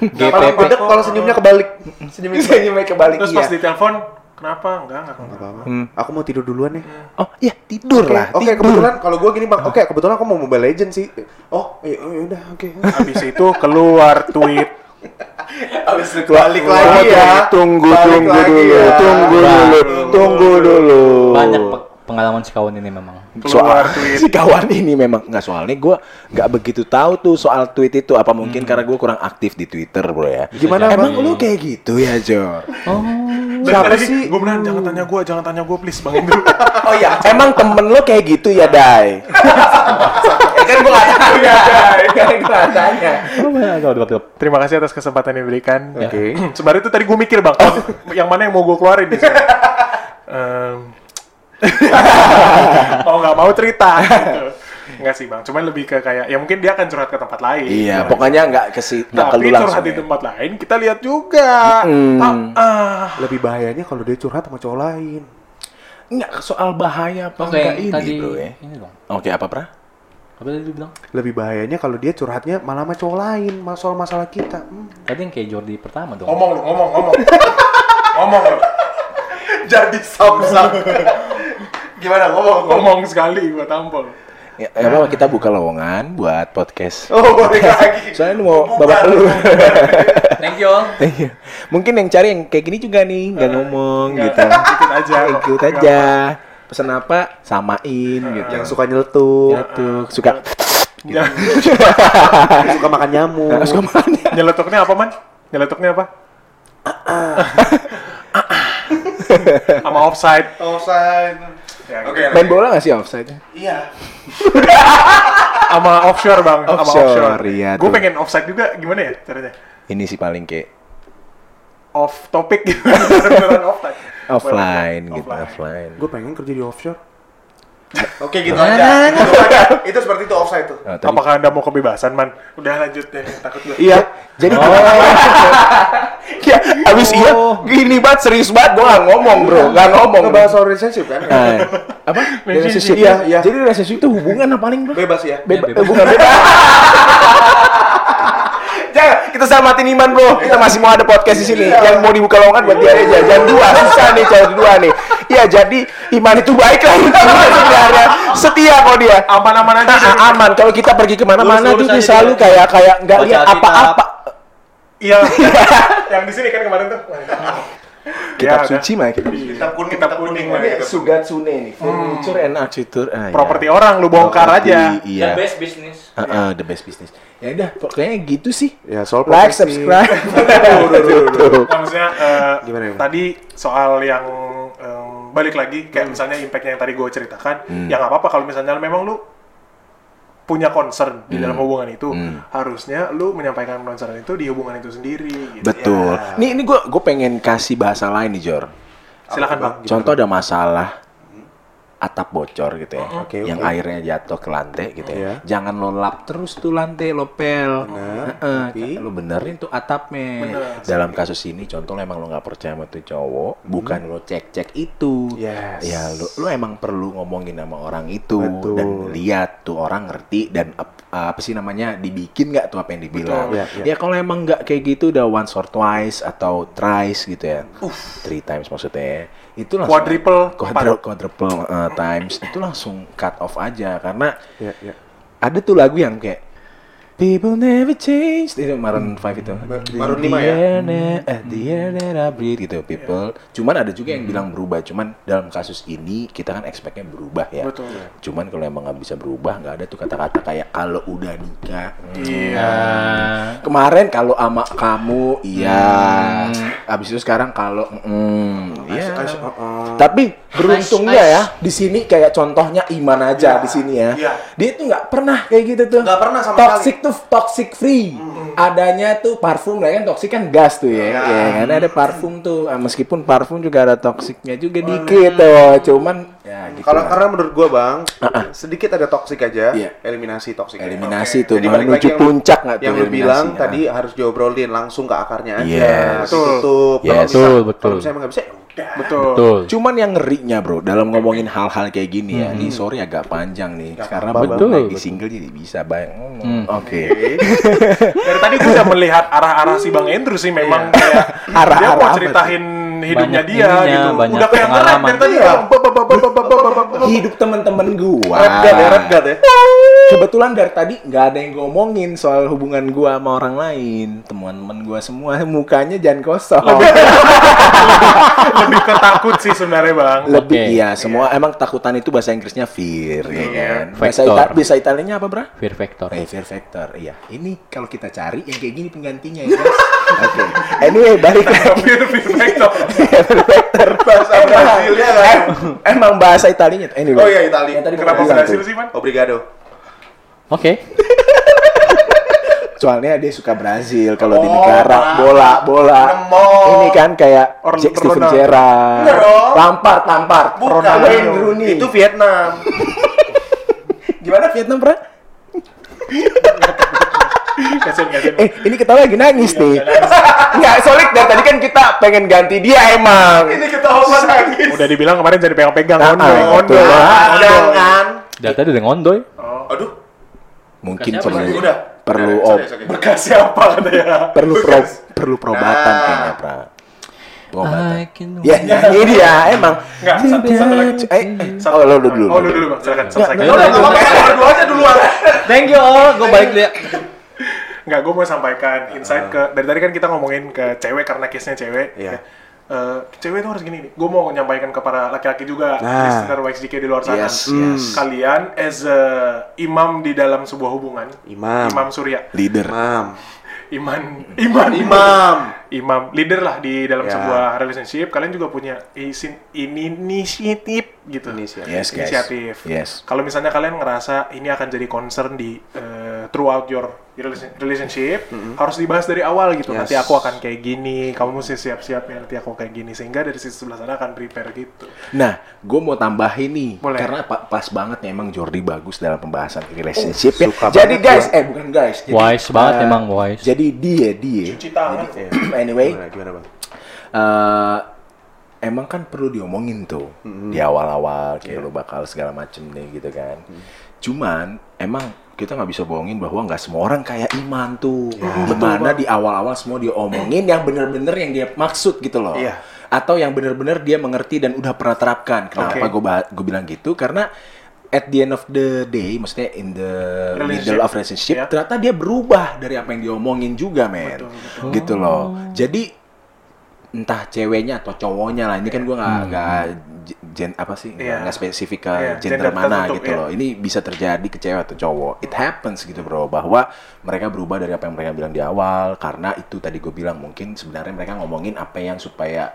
GPP. Paling gede kalau senyumnya kebalik. Senyumnya Senyumnya kebalik terus iya. pas ditelepon Kenapa? Enggak, enggak. Nggak enggak. apa-apa. Aku mau tidur duluan ya. Oh, iya tidur Oke, lah. Oke, tidur. kebetulan kalau gue gini bang. Oke, kebetulan aku mau Mobile Legend sih. Oh, iya, oh, udah, oke. Habis itu keluar tweet. Habis itu balik lagi ya. Tunggu, Balik tunggu lagi dulu, ya. tunggu dulu, tunggu dulu. Banyak pe- pengalaman si kawan ini memang. Soal [laughs] tweet. si kawan ini memang nggak soalnya gue nggak begitu tahu tuh soal tweet itu apa mungkin karena gue kurang aktif di Twitter bro ya Gimana, emang lu kayak gitu ya Jor Oh, Siapa sih? Gue bilang jangan tanya gue, jangan tanya gue please Bang Indro. [laughs] oh ya emang temen lo kayak gitu ya Dai [laughs] ya kan gue nggak tahu ya Dai kan gue nggak tanya oh aduh, aduh, aduh. Terima kasih atas kesempatan yang diberikan. Oke. [clears throat] Sebenarnya itu tadi gue mikir bang, yang mana yang mau gue keluarin di sini. Em, [laughs] mau nggak mau cerita. [laughs] Gitu. Enggak sih bang, cuman lebih ke kayak, ya mungkin dia akan curhat ke tempat lain. iya pokoknya nggak ke si nggak ke Tapi lu langsung curhat di ya. tempat lain kita lihat juga. Mm. Ah, ah. Lebih bahayanya kalau dia curhat sama cowok lain. nggak soal bahaya apa Oke, enggak ini tadi bro ya ini dong. oke apa pra Apa tadi bilang? Lebih bahayanya kalau dia curhatnya malah sama cowok lain, mas- soal masalah kita. Hmm. Tadi yang kayak Jordi pertama dong. Ngomong lu, ngomong, ngomong. [laughs] ngomong lu. Jadi samsam. [laughs] Gimana ngomong? Ngomong sekali gue tampol. ya, ya apa kita buka lowongan buat podcast Oh, boleh lagi. soalnya mau babak lu [laughs] Thank you. Iya. Mungkin yang cari yang kayak gini juga nih, nggak ngomong Nggak, gitu. [laughs] ikut aja. Ikut aja. Pesen apa? Samain gitu. Yang suka nyeletuk, tuh, suka yang suka makan nyamuk. suka makan. Nyeletuknya apa man? Nyeletuknya apa? [laughs] Sama offside. Offside. Ya, Oke. gitu. Main bola nggak sih offside? Iya. Sama offshore bang. Sama Offshore, iya Gue pengen offside juga. Gimana ya caranya? Ini sih paling kayak Off topic [laughs] gitu. Offline Boleh, gitu, offline. Gue pengen kerja di offshore. Oke gitu aja. Gitu aja. Itu seperti itu offside tuh. Oh, Apakah anda mau kebebasan man? Udah lanjut deh. Takut gue. Iya. [laughs] Jadi ya, abis iya gini banget serius banget gue nggak ngomong bro, nggak ngomong. Ngebahas soal relationship kan? Nah, apa? Relationship. Iya, iya. Jadi relationship itu hubungan apa paling bro? Bebas ya. Beba- Iya, bebas. eh, bukan bebas. [laughs] Jangan, kita selamatin Iman bro. Kita masih mau ada podcast di sini. Yang mau dibuka lowongan buat dia aja. Jangan dua, susah nih cowok dua nih. Iya, jadi Iman itu baik lah [laughs] sebenarnya. Setia kok dia. Aman-aman aja. deh. Ah, aman. Kalau kita pergi ke mana-mana tuh dia selalu kayak kayak nggak lihat apa-apa. Iya. [laughs] Yang di sini kan kemarin tuh. Kitab Ya, suci mah kitab. Kitab kuning, kitab kuning. Iya. Sugatsune nih. Furniture and architecture. Ah, iya. Properti orang lu bongkar Properti, aja. Iya. The best business. Heeh, the best business. Ya udah, pokoknya gitu sih. Ya soal Like, profesi. subscribe. [laughs] Nah, maksudnya eh, Gimana, gimana? tadi soal yang em, balik lagi kayak misalnya impact yang tadi gue ceritakan, ya nggak apa-apa kalau misalnya memang lu punya concern di dalam hubungan itu, harusnya lu menyampaikan concern itu di hubungan itu sendiri. Gitu. Betul. Ya. Nih ini gue gue pengen kasih bahasa lain nih Jor. Silakan bang. Contoh ada masalah atap bocor gitu ya, Oke, yang oke. airnya jatuh ke lantai gitu ya. Iya. Jangan lo lap terus tuh lantai lo pel. Lo benerin tuh atapnya. Bener. Dalam kasus ini contoh lo emang lo nggak percaya sama tuh cowok, bukan lo cek cek itu. Yes. Ya lo lo emang perlu ngomongin sama orang itu Betul. dan lihat tuh orang ngerti dan ap- apa sih namanya dibikin nggak tuh apa yang dibilang. Betul. Iya, iya. Ya kalau emang nggak kayak gitu udah once or twice atau thrice gitu ya. Three times maksudnya ya. Itu langsung Quadruple, quadruple, quadruple uh, times itu langsung cut off aja karena Ya, ya. ada tuh lagu yang kayak People never change itu Maroon 5 itu. Maroon The 5 ya? that- at the air that I breathe gitu people. Cuman ada juga yang bilang berubah. Cuman dalam kasus ini kita kan expectnya berubah ya. Betul. Cuman kalau emang nggak bisa berubah nggak ada tuh kata-kata kayak kalau udah nikah. hmm. Iya. Kemarin kalau ama kamu iya. Abis itu sekarang kalau mm, iya. Tapi beruntungnya ya di sini kayak contohnya Iman aja di sini ya. Iya. Dia tuh nggak pernah kayak gitu tuh. Nggak pernah sama toxic tuh toxic free. Adanya tuh parfum lah kan toxic kan gas tuh ya. Ya kan ada parfum tuh. Ah, Meskipun parfum juga ada toksiknya juga dikit tuh. Cuman ya gitu. Kalau lah. karena menurut gua bang, sedikit ada toksik aja, Iya. eliminasi toksik. eliminasi tuh Jadi menuju puncak nggak tuh Yang lu bilang Ah. tadi harus diobrolin langsung ke akarnya aja. Yes. Tutup. Kalau Yes. bisa- Betul, betul. Kalau misalnya emang nggak bisa, ya. Betul. Betul. Cuman yang ngerinya bro, dalam ngomongin hal-hal kayak gini ya, ini sorry agak panjang nih, karena apa-apa, betul Bang. lagi single jadi bisa banyak ngomong. Oke. [laughs] Dari tadi gue udah melihat arah-arah si Bang Andrew sih memang kayak dia Arah-arah mau apa ceritain hidupnya dia gitu. Udah kayak ngerap tadi ya. Hidup teman-teman gua. Rap god ya, rap god ya. Kebetulan dari tadi nggak ada yang ngomongin soal hubungan gua sama orang lain. Teman-teman gua semua [laughs] mukanya jangan kosong. [laughs] Lebih ke takut sih sebenarnya bang. Lebih Oke. iya, semua emang takutan itu bahasa Inggrisnya fear, ya kan. Bahasa. Ita- bahasa Italianya apa, Bra? Fear factor. Eh, fear factor. Iya. Ini kalau kita cari yang kayak gini penggantinya ya, guys. [laughs] Oke. Anyway, balik lagi. Fear fear factor. fear factor. Bahasa Brasilnya kan? Emang bahasa Italianya. Anyway. Oh iya, Itali. Yang tadi gua Kenapa tuh. sih man? Obrigado. Oke. [laughs] Soalnya dia suka Brazil kalau di Oh, negara Bra- bola bola. Nemo. Ini kan kayak Or- Jack Steven Ronaldo. Gerrard. Lampard, Lampard. Bukan. Wayne Rooney. Itu Vietnam. [laughs] gimana Vietnam? Kasian kasian. Eh, ini kita lagi nangis Iya, nih. Enggak, solid dari tadi kan kita pengen ganti dia emang. Ini ketawa nangis. Udah dibilang kemarin jadi pegang-pegang Ah, ondoy, ah, ondoy. Ondoy. Jangan. Dari tadi udah ngondoy. Aduh. Mungkin perlu Udah. perlu ob, sorry, sorry. Bekas siapa katanya? perlu pro, perlu perobatan Nah. kayaknya, Pra. Pengobatan. Can Ya, ini dia emang. Enggak, satu, satu lagi. Eh, Satu- oh, lo dulu. Oh, lu dulu bang, silakan selesaikan. Udah, apa-apa. Berdua aja duluan. Thank you. Gue balik dulu ya. Nggak, gue mau sampaikan insight ke dari tadi kan kita ngomongin ke cewek karena case-nya cewek. Iya. ya. Eh, cewek itu harus gini nih. Gue mau menyampaikan ke para laki-laki juga, Nah. listener YXDK di luar sana. Yes, yes. Kalian as a imam di dalam sebuah hubungan, Imam. imam surya, Leader. Imam. iman, iman, Imam. imam, leader lah di dalam Ya. sebuah relationship. Kalian juga punya isin, ini inisiatif gitu. Inisiatif. Yes, guys. Inisiatif. Yes. Kalau misalnya kalian ngerasa ini akan jadi concern di eh, throughout your relation- relationship, harus dibahas dari awal gitu. Yes. Nanti aku akan kayak gini, kamu mesti siap-siap ya nanti aku kayak gini sehingga dari sisi sebelah sana akan prepare gitu. Nah, gue mau tambahin nih, Boleh. karena pa- pas banget nih emang Jordi bagus dalam pembahasan relationship ya. suka Jadi banget guys, eh bukan guys. Jadi, Wise banget eh, emang, wise. Jadi dia dia. Cuci tangan. [clears throat] anyway, Gimana, gimana bang? eh emang kan perlu diomongin tuh di awal-awal kayak lo bakal segala macem nih gitu kan. Cuman emang kita nggak bisa bohongin bahwa nggak semua orang kayak Iman tuh. Di mana di awal-awal semua dia omongin yang bener-bener yang dia maksud gitu loh. Iya. Atau yang bener-bener dia mengerti dan udah pernah terapkan. Kenapa Oke. gue gue bilang gitu? Karena at the end of the day, maksudnya in the middle of relationship, Ya. ternyata dia berubah dari apa yang diomongin juga, men. Gitu loh. Jadi entah ceweknya atau cowoknya lah. Ini kan gue nggak nggak j- gen apa sih? Nggak nggak spesifik ke Iya, gender gender mana tertentu, gitu iya. loh. Ini bisa terjadi ke cewek atau cowok. It happens gitu bro bahwa mereka berubah dari apa yang mereka bilang di awal. Karena itu tadi gue bilang mungkin sebenarnya mereka ngomongin apa yang supaya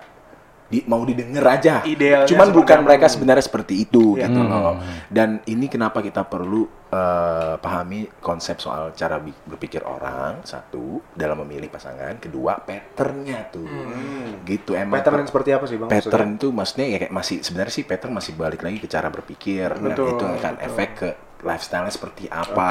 di, mau didengar aja. Idealnya cuman bukan mereka sebenarnya seperti itu Iya. gitu loh. Dan ini kenapa kita perlu eh, pahami konsep soal cara berpikir orang satu dalam memilih pasangan kedua patternnya tuh. Gitu emang Pattern yang seperti apa sih bang? pattern itu maksudnya ya kayak masih sebenarnya sih pattern masih balik lagi ke cara berpikir. Dan Betul, itu akan betul. efek ke lifestyle-nya seperti apa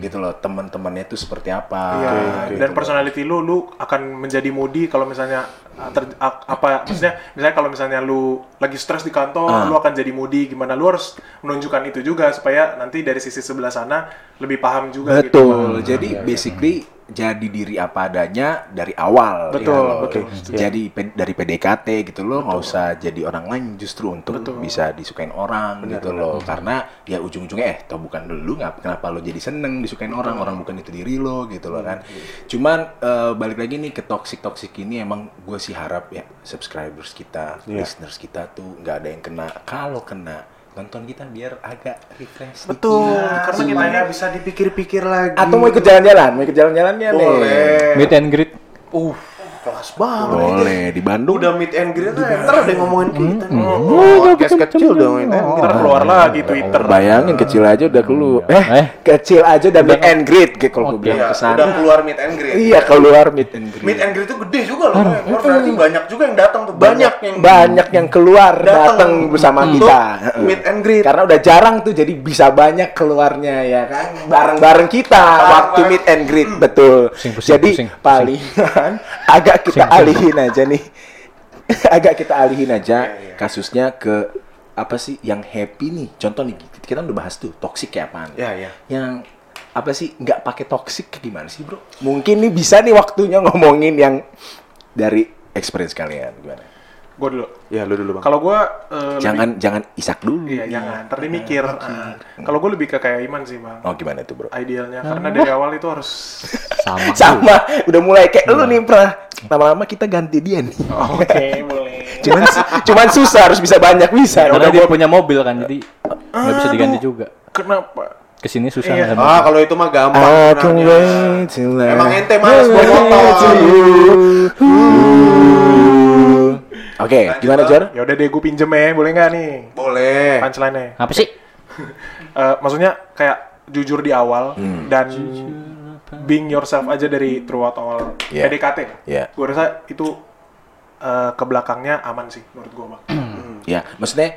gitu loh teman-temannya itu seperti apa Iya, gitu dan loh. personality lu, lu akan menjadi moody kalau misalnya uh, ter- apa maksudnya misalnya kalau misalnya lu lagi stres di kantor, Ah. lu akan jadi moody. Gimana? Lu harus menunjukkan itu juga supaya nanti dari sisi sebelah sana lebih paham juga gitu. betul. Jadi basically jadi diri apa adanya dari awal Betul, gitu. loh. betul. jadi pe- dari PDKT gitu loh nggak usah jadi orang lain justru untuk Betul. bisa disukain orang gitu loh. Karena ya ujung-ujungnya eh tau bukan lu nggak kenapa lo jadi seneng disukain orang orang bukan itu diri lo gitu loh kan. Cuman eh, balik lagi nih ke toxic toxic ini emang gue sih harap ya subscribers kita Iya. listeners kita tuh nggak ada yang kena. Kalau kena nonton kita biar agak refresh Betul, dikit. karena kita ini bisa dipikir-pikir lagi. atau mau ikut jalan-jalan mau ikut jalan-jalannya nih Boleh. Meet and greet. Uh, kelas banget. boleh di Bandung Udah meet and greet aja. Ntar ada yang ngomongin kita. Hmm. Oh, podcast kecil dong meet and greet. ntar keluar lagi Twitter. Bayangin kecil aja udah keluar. Eh, Eh. kecil aja udah meet and greet kayak kalau gue bilang Iya, ke sana. udah keluar meet and greet. Iya keluar meet and greet. Meet and greet itu gede juga loh. Berarti banyak juga yang datang tuh. Banyak yang banyak yang keluar Datang bersama kita. meet and greet. Karena udah jarang tuh jadi bisa banyak keluarnya ya kan. Bareng-bareng kita waktu meet and greet betul. Pusing, pusing, jadi palingan [laughs] agak kita Pusing, pusing. alihin aja nih. [laughs] agak kita alihin aja kasusnya ke apa sih yang happy nih. Contoh nih kita udah bahas tuh toxic kayak apaan. Iya, iya. yang apa sih nggak pakai toxic kayak gimana sih bro? Mungkin nih bisa nih waktunya ngomongin yang dari experience kalian gimana? Gue dulu. Ya lu dulu bang. Kalau gue eh, Jangan jangan isak dulu. Iya, jangan. Ntar dia mikir. Ah. Kalau gue lebih ke kayak Iman sih, Bang. Oh gimana tuh bro? Idealnya karena dari awal itu harus Sama. [laughs] Sama, udah mulai kayak lu nih pernah lama-lama kita ganti dia nih. [laughs] Oke, boleh. Cuman cuman susah harus bisa banyak bisa. Karena dia punya mobil kan, jadi nggak bisa diganti juga. Kenapa? Ke sini susah Iya. ada Ah kalau itu mah gampang. I can sebenarnya. wait till I Emang ente males bawa motor. Oke, gimana Jor? Ya udah deh, gue pinjem ya, boleh nggak nih? Boleh. Punchline-nya. Apa sih? [laughs] Eh, maksudnya kayak jujur di awal Hmm. dan being yourself aja dari throughout awal Iya. PDKT. Iya. Gue rasa itu eh, ke belakangnya aman sih menurut gue bang. Ya, maksudnya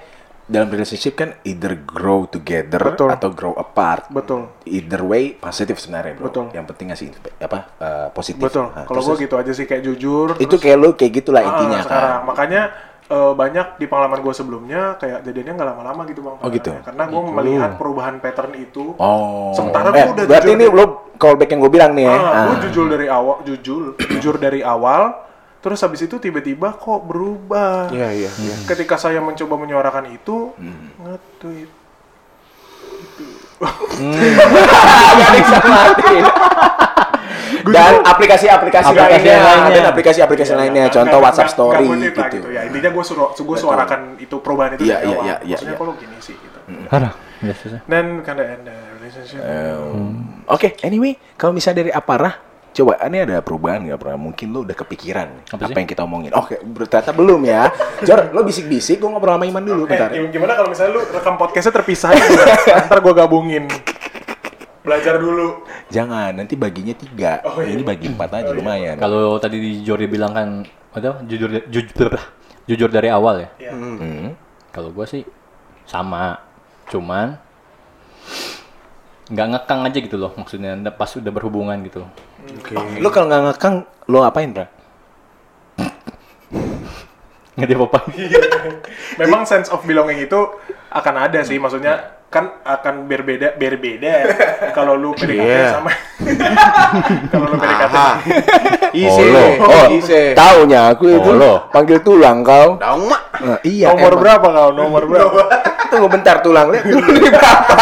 dalam relationship kan either grow together Betul. atau grow apart. Betul. Either way positif sebenarnya, Bro. Betul. Yang penting ngasih apa eh, positif. Betul. Nah, Kalau gue gitu aja sih kayak jujur. itu terus- kayak lu kayak gitulah Ah, intinya sekarang. kan. Makanya eh, banyak di pengalaman gue sebelumnya kayak jadinya nggak lama-lama gitu bang. Oh, gitu? Karena gue melihat perubahan pattern itu. Oh. Sementara eh, gua udah berarti jujur ini di- lu callback yang gue bilang nih ya. Ah, Ah. gue jujur dari awal, jujur, jujur dari awal. Terus habis itu tiba-tiba kok berubah. Iya iya iya. Ketika saya mencoba menyuarakan itu, Hmm. nge-tweet. Dan aplikasi-aplikasi Aplikasi lainnya, lainnya. dan aplikasi-aplikasi lainnya, Nggak- contoh WhatsApp nggak- story tweet lah gitu. Ya intinya gue suruh, gue suarakan itu perubahan itu Iya, iya, iya, iya, Maksudnya iya. kalau gini sih gitu. Aduh, udah susah. Dan end the relationship. Um, Oke, anyway, kalau misalnya dari aparah, coba ini ada perubahan nggak pernah? Mungkin lu udah kepikiran Apa apa, yang kita omongin. Oke, ber- ternyata belum ya. Jor, lo bisik-bisik, gue ngobrol sama Iman dulu, Eh, bentar. gim- gimana kalau misalnya lu rekam podcastnya terpisah aja? Ntar gue gabungin. Belajar dulu. Jangan, nanti baginya tiga. Oh, iya. Ini bagi empat aja, lumayan. Kalau tadi di Jori bilang kan, apa? Jujur, jujur, jujur dari awal ya. Iya. Hmm. Kalau gua sih sama, cuman nggak ngekang aja gitu loh maksudnya pas udah berhubungan gitu. Oke. Lo kalau nggak ngekang, lo apain, Bra? Nggak dia apa [laughs] Memang sense of belonging itu akan ada sih, maksudnya kan akan berbeda berbeda [laughs] kalau lu PDKT Iya. sama [laughs] kalau lu PDKT. Ise. lo. Oh, Ise. Taunya aku itu Oh, lo. panggil tulang kau. Daun mak. Nah, iya. nomor emang. berapa kau nomor berapa Tunggu bentar tulang lihat dulu berapa?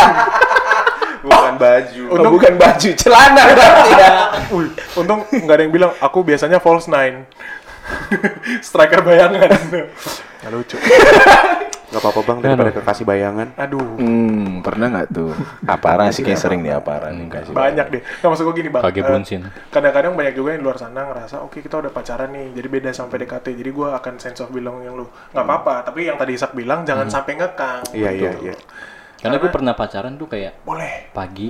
Baju. Oh, bukan baju, celana berarti ya. [laughs] Wih, untung nggak ada yang bilang aku biasanya false nine [laughs] striker bayangan [laughs] Nggak lucu Gak apa-apa bang daripada kekasih bayangan. aduh Hmm, pernah nggak tuh? Aparah sih kayak sering nih aparah nih kasih. banyak deh nggak maksud gue gini bang Kage eh, bunsin. kadang-kadang banyak juga yang di luar sana ngerasa oke kita udah pacaran nih jadi beda sama PDKT jadi gue akan sense of belonging lu nggak apa-apa tapi yang tadi Isak bilang jangan sampai ngekang Iya gitu. iya iya. Karena gue pernah pacaran tuh kayak boleh pagi,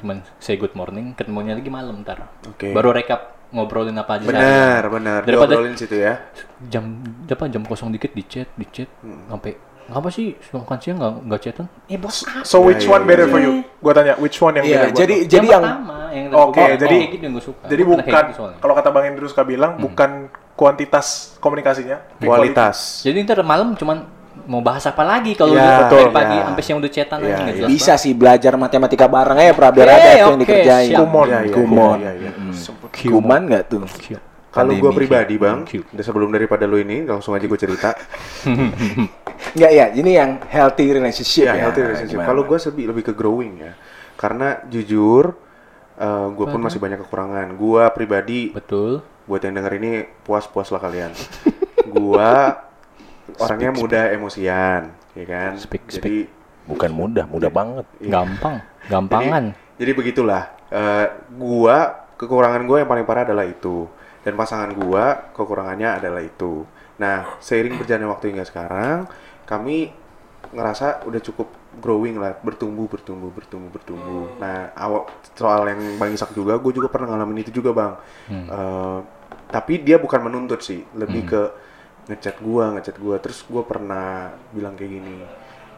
cuman say good morning, ketemunya lagi malam ntar. Oke. Baru recap ngobrolin apa aja. Benar benar. Daripada Diobrolin situ ya. jam apa jam kosong dikit di chat di chat sampai ngapa sih makan siang nggak nggak chatan? Eh bos so which Iya, one better iya. for you gue tanya which one yang Iya, better buat jadi jadi yang pertama yang Oke, oh, jadi- kayak gitu yang gue suka. jadi bukan kalau kata Bang Indrus bilang bukan kuantitas komunikasinya Kualitas. Jadi ntar malam cuman mau bahas apa lagi kalau Ya, udah betul. dari pagi Ya. sampai siang udah chatan Ya, aja ya. bisa sih belajar matematika bareng pra Oke, biar ada tuh yang dikerjain. Kumon. Iya, iya, Kumon. iya, iya, iya. Kuman nggak tuh? Kalau gue pribadi bang, udah sebelum daripada lu ini langsung aja gue cerita. [laughs] Nggak ya, ini yang healthy relationship Iya, ya. healthy relationship. Kalau gue lebih lebih ke growing ya, karena jujur, gue pun masih banyak kekurangan. Gue pribadi, betul buat yang denger ini puas-puas lah kalian. Gua orangnya mudah emosian, ya kan. Speak, Jadi bukan mudah, mudah banget. gampang gampangan Jadi, jadi begitulah. Eh, gua kekurangan gua yang paling parah adalah itu, dan pasangan gua kekurangannya adalah itu. Nah, seiring berjalannya waktu hingga sekarang, kami ngerasa udah cukup growing lah, bertumbuh, bertumbuh, bertumbuh, bertumbuh. Nah, awal soal yang Bang Isak juga, gue juga pernah ngalamin itu juga bang. Eh, tapi dia bukan menuntut sih, lebih ke ngechat gua, ngechat gua. Terus gua pernah bilang kayak gini.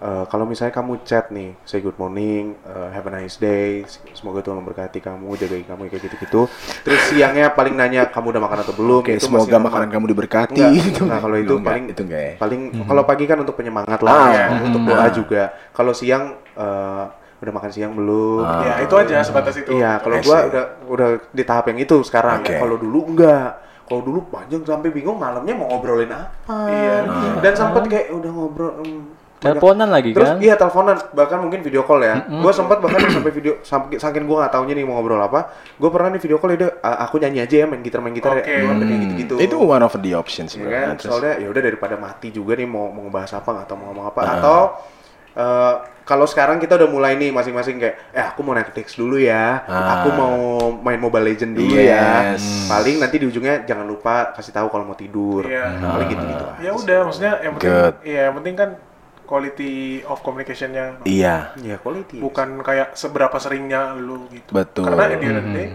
eh, kalau misalnya kamu chat nih, say good morning, eh, have a nice day, semoga Tuhan memberkati kamu, jagain kamu kayak gitu-gitu. Terus siangnya paling nanya kamu udah makan atau belum? Oke, itu semoga makanan kamu diberkati. Enggak, [laughs] nah, kalau itu enggak, paling itu enggak ya. paling kalau pagi kan untuk penyemangat lah, Ah, ya, hmm. untuk doa juga. Kalau siang eh, udah makan siang belum? ya itu aja sebatas itu Iya, kalau gua udah udah di tahap yang itu sekarang. Oke. Kalau dulu enggak. Kalau dulu panjang sampai bingung malamnya mau ngobrolin apa. Iya. Dan sempet kayak udah ngobrol. hmm, Teleponan lagi Terus kan? iya teleponan bahkan mungkin video call ya. Gue sempat bahkan sampai video sampai saking gue nggak taunya nih mau ngobrol apa. Gue pernah nih video call ya udah, "Ah, aku nyanyi aja ya main gitar main gitar Oke. ya. Sampai kayak gitu-gitu. Itu one of the options Ya kan? Nah, Soalnya ya udah daripada mati juga nih mau mau ngebahas apa nggak tahu mau ngomong apa atau eh, kalau sekarang kita udah mulai nih masing-masing kayak eh aku mau Netflix dulu ya. Ah. Aku mau main Mobile Legend dulu ya. Yes. Paling nanti di ujungnya jangan lupa kasih tahu kalau mau tidur. Iya. Paling gitu-gitu. Ya udah, maksudnya yang penting, Good. iya yang penting kan quality of communication-nya Iya. Ya quality. bukan kayak seberapa seringnya lu gitu. Betul. Karena at the end of the day,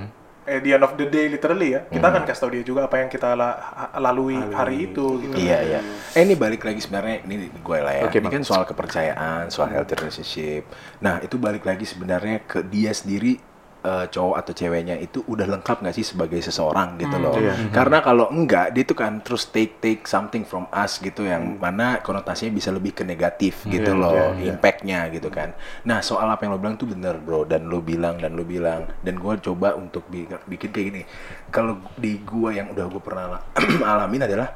at the end of the day literally ya, kita akan kasih tahu dia juga apa yang kita la- lalui hari itu gitu. Iya iya. Eh ini balik lagi sebenarnya ini gue lah ya. Oke, ini Bang. kan soal kepercayaan, soal healthy relationship. Nah itu balik lagi sebenarnya ke dia sendiri eh, cowok atau ceweknya itu udah lengkap nggak sih sebagai seseorang gitu loh. iya. Karena kalau enggak dia tuh kan terus take take something from us gitu yang mana konotasinya bisa lebih ke negatif gitu Iya, loh, iya, iya. impactnya gitu kan. Nah soal apa yang lo bilang tuh bener bro dan lo bilang dan lo bilang dan gue coba untuk bi- bikin kayak gini. Kalau di gua yang udah gue pernah [clears throat] alamin adalah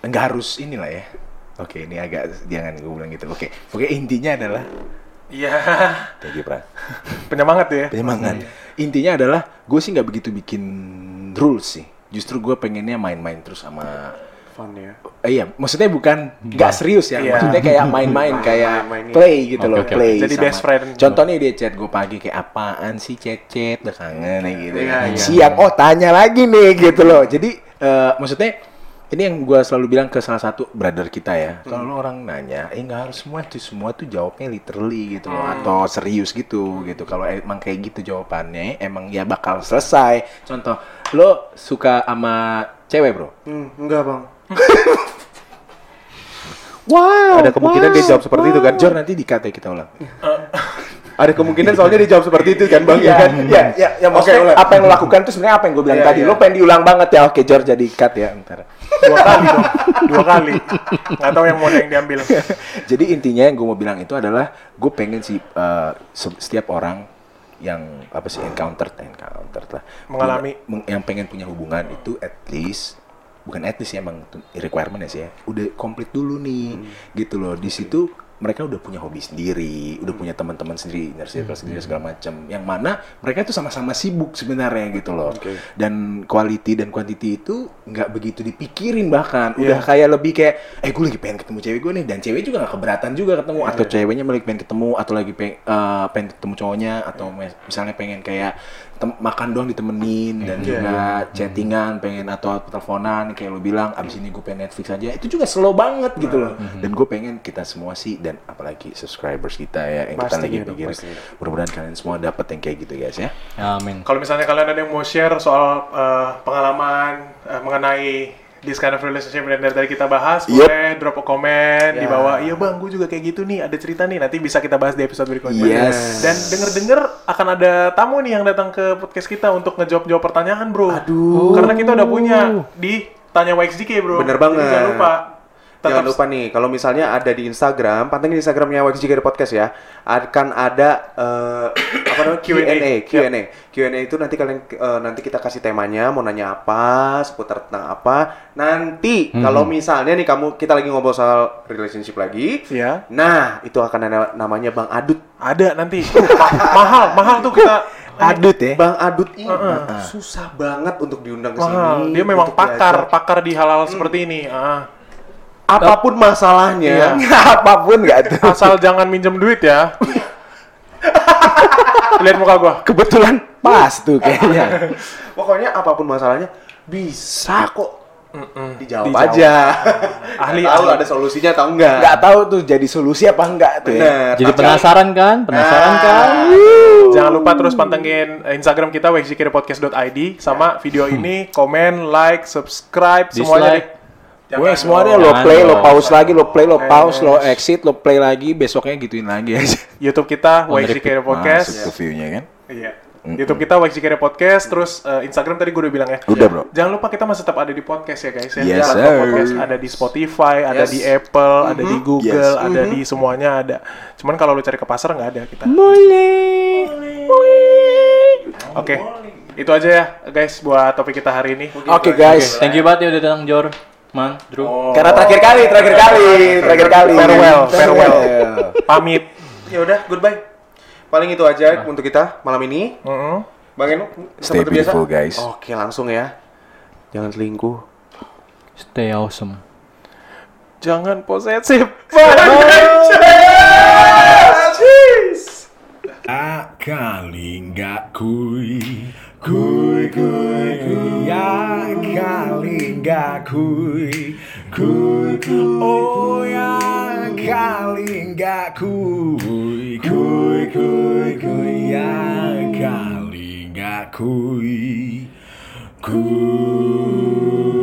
nggak harus inilah ya. Oke, ini agak jangan gue bilang gitu. Oke, oke intinya adalah Iya, thank you, Pran. penyemangat ya. Penyemangat. Intinya adalah gue sih nggak begitu bikin rules sih. Justru gue pengennya main-main terus sama Fun ya. Eh, iya, maksudnya bukan nggak serius ya, Iya. maksudnya kayak main-main, kayak iya. play gitu loh, Oke, oke. play. Jadi sama- best friend. Contohnya dia chat gue pagi kayak apaan sih chat-chat, udah kangen gitu. Iya, iya. Siang, oh tanya lagi nih gitu loh. Jadi eh, maksudnya ini yang gue selalu bilang ke salah satu brother kita ya, Hmm. kalau orang nanya, eh nggak harus semua tuh semua tuh jawabnya literally gitu loh, atau serius gitu gitu. Kalau emang kayak gitu jawabannya, emang ya bakal selesai. Contoh, lo suka sama cewek bro? Hmm, enggak bang. [laughs] Wow. Ada kemungkinan dia jawab seperti itu kan? Jor nanti di ya kita ulang. [laughs] Ada kemungkinan soalnya dia jawab seperti itu kan bang ya kan? ya, ya, ya maksudnya Oke, ulang. apa yang lo lakukan itu sebenarnya apa yang gue bilang Iya, tadi. iya. Lo pengen diulang banget ya. Oke, Jor jadi cut ya ntar. Dua kali dong, dua kali. Nggak tahu yang mana yang diambil. [laughs] jadi intinya yang gue mau bilang itu adalah gue pengen sih eh, se- setiap orang yang apa sih encounter encounter lah Mengalami. punya- yang pengen punya hubungan itu at least bukan at least ya emang tu- requirement ya sih ya udah komplit dulu nih gitu loh di situ mereka udah punya hobi sendiri, udah punya teman-teman sendiri, inner circle sendiri segala macam. Yang mana mereka itu sama-sama sibuk sebenarnya gitu loh. Oke. Dan quality dan quantity itu nggak begitu dipikirin bahkan. Udah kayak lebih kayak, eh gue lagi pengen ketemu cewek gue nih. Dan cewek juga nggak keberatan juga ketemu. Atau ceweknya lagi pengen ketemu, atau lagi pengen, eh, pengen ketemu cowoknya, atau mes- misalnya pengen kayak makan doang ditemenin dan Iya, juga chattingan pengen atau teleponan kayak lo bilang abis ini gue pengen Netflix aja. Itu juga slow banget gitu loh. Dan gue pengen kita semua sih dan apalagi subscribers kita ya yang kita lagi pastinya. mudah-mudahan kalian semua dapat yang kayak gitu guys ya. Amin. Kalau misalnya kalian ada yang mau share soal eh, pengalaman eh, mengenai this kind of relationship yang dari tadi kita bahas, Yep. boleh drop a comment di Ya. bawah. Iya bang, gue juga kayak gitu nih. Ada cerita nih. Nanti bisa kita bahas di episode berikutnya. Yes. Dan denger-denger akan ada tamu nih yang datang ke podcast kita untuk ngejawab-jawab pertanyaan, bro. Aduh. Karena kita udah punya di Tanya WXGK, bro. Bener Jadi banget. Jangan lupa. Jangan Tetap lupa nih, kalau misalnya ada di Instagram, pantengin Instagramnya WXJK Podcast ya. Akan ada eh, apa namanya Q&A, Q&A, Q&A itu nanti kalian eh, nanti kita kasih temanya, mau nanya apa, seputar tentang apa. Nanti kalau misalnya nih kamu kita lagi ngobrol soal relationship lagi, Iya. nah itu akan ada namanya Bang Adut. ada nanti. Uh, ma- mahal, mahal tuh kita. adut ya Bang Adut ini susah banget untuk diundang ke sini. Dia memang pakar, diajak. pakar di hal-hal seperti ini. Ah. Apa pun masalahnya, [laughs] apa pun nggak tuh Asal jangan minjem duit ya. [laughs] Lihat muka gua. kebetulan pas tuh kayaknya [laughs] Pokoknya apa pun masalahnya bisa kok dijawab, Dijawab. aja. Ahli, Tahu ahli. ada solusinya atau enggak? nggak tahu tuh jadi solusi apa enggak tuh ya Bener. Jadi Tapi- penasaran kan? Penasaran Nah. kan? Jangan lupa terus pantengin Instagram kita wxjkpodcast.id sama video ini komen, like, subscribe semuanya. Dislike. Gue semuanya lo play, lo pause lagi, lo play, lo Eh, pause, lo exit, lo play lagi, besoknya gituin lagi [laughs] aja. YouTube kita. WXJK Podcast. Masuk ke view-nya kan. Iya. YouTube kita WXJK Podcast, terus eh, Instagram tadi gue udah bilang ya. Udah, bro. Jangan lupa kita masih tetap ada di podcast ya guys ya. Yes, sir. podcast ada di Spotify, ada Yes. di Apple, ada di Google, Yes. ada di semuanya ada. Cuman kalau lu cari ke pasar nggak ada kita. Boleh. Oke. itu aja ya guys buat topik kita hari ini. Oke guys. Thank you banget ya udah datang Jor, Man, Drew. Karena terakhir kali, terakhir kali, terakhir kali. Farewell, farewell. [laughs] Pamit. Ya udah, goodbye. Paling itu aja untuk kita malam ini. Heeh. Bang Enu, Stay seperti biasa. beautiful, guys. Oke, langsung ya. Jangan selingkuh. Stay awesome. Jangan posesif. [laughs] Ah, kali nggak kui Kui, kui, kui. Ya kali nggak kui. Kui, kui, oh ya kali nggak kui. Kui, kui, kui. Ya kali nggak kui. Kui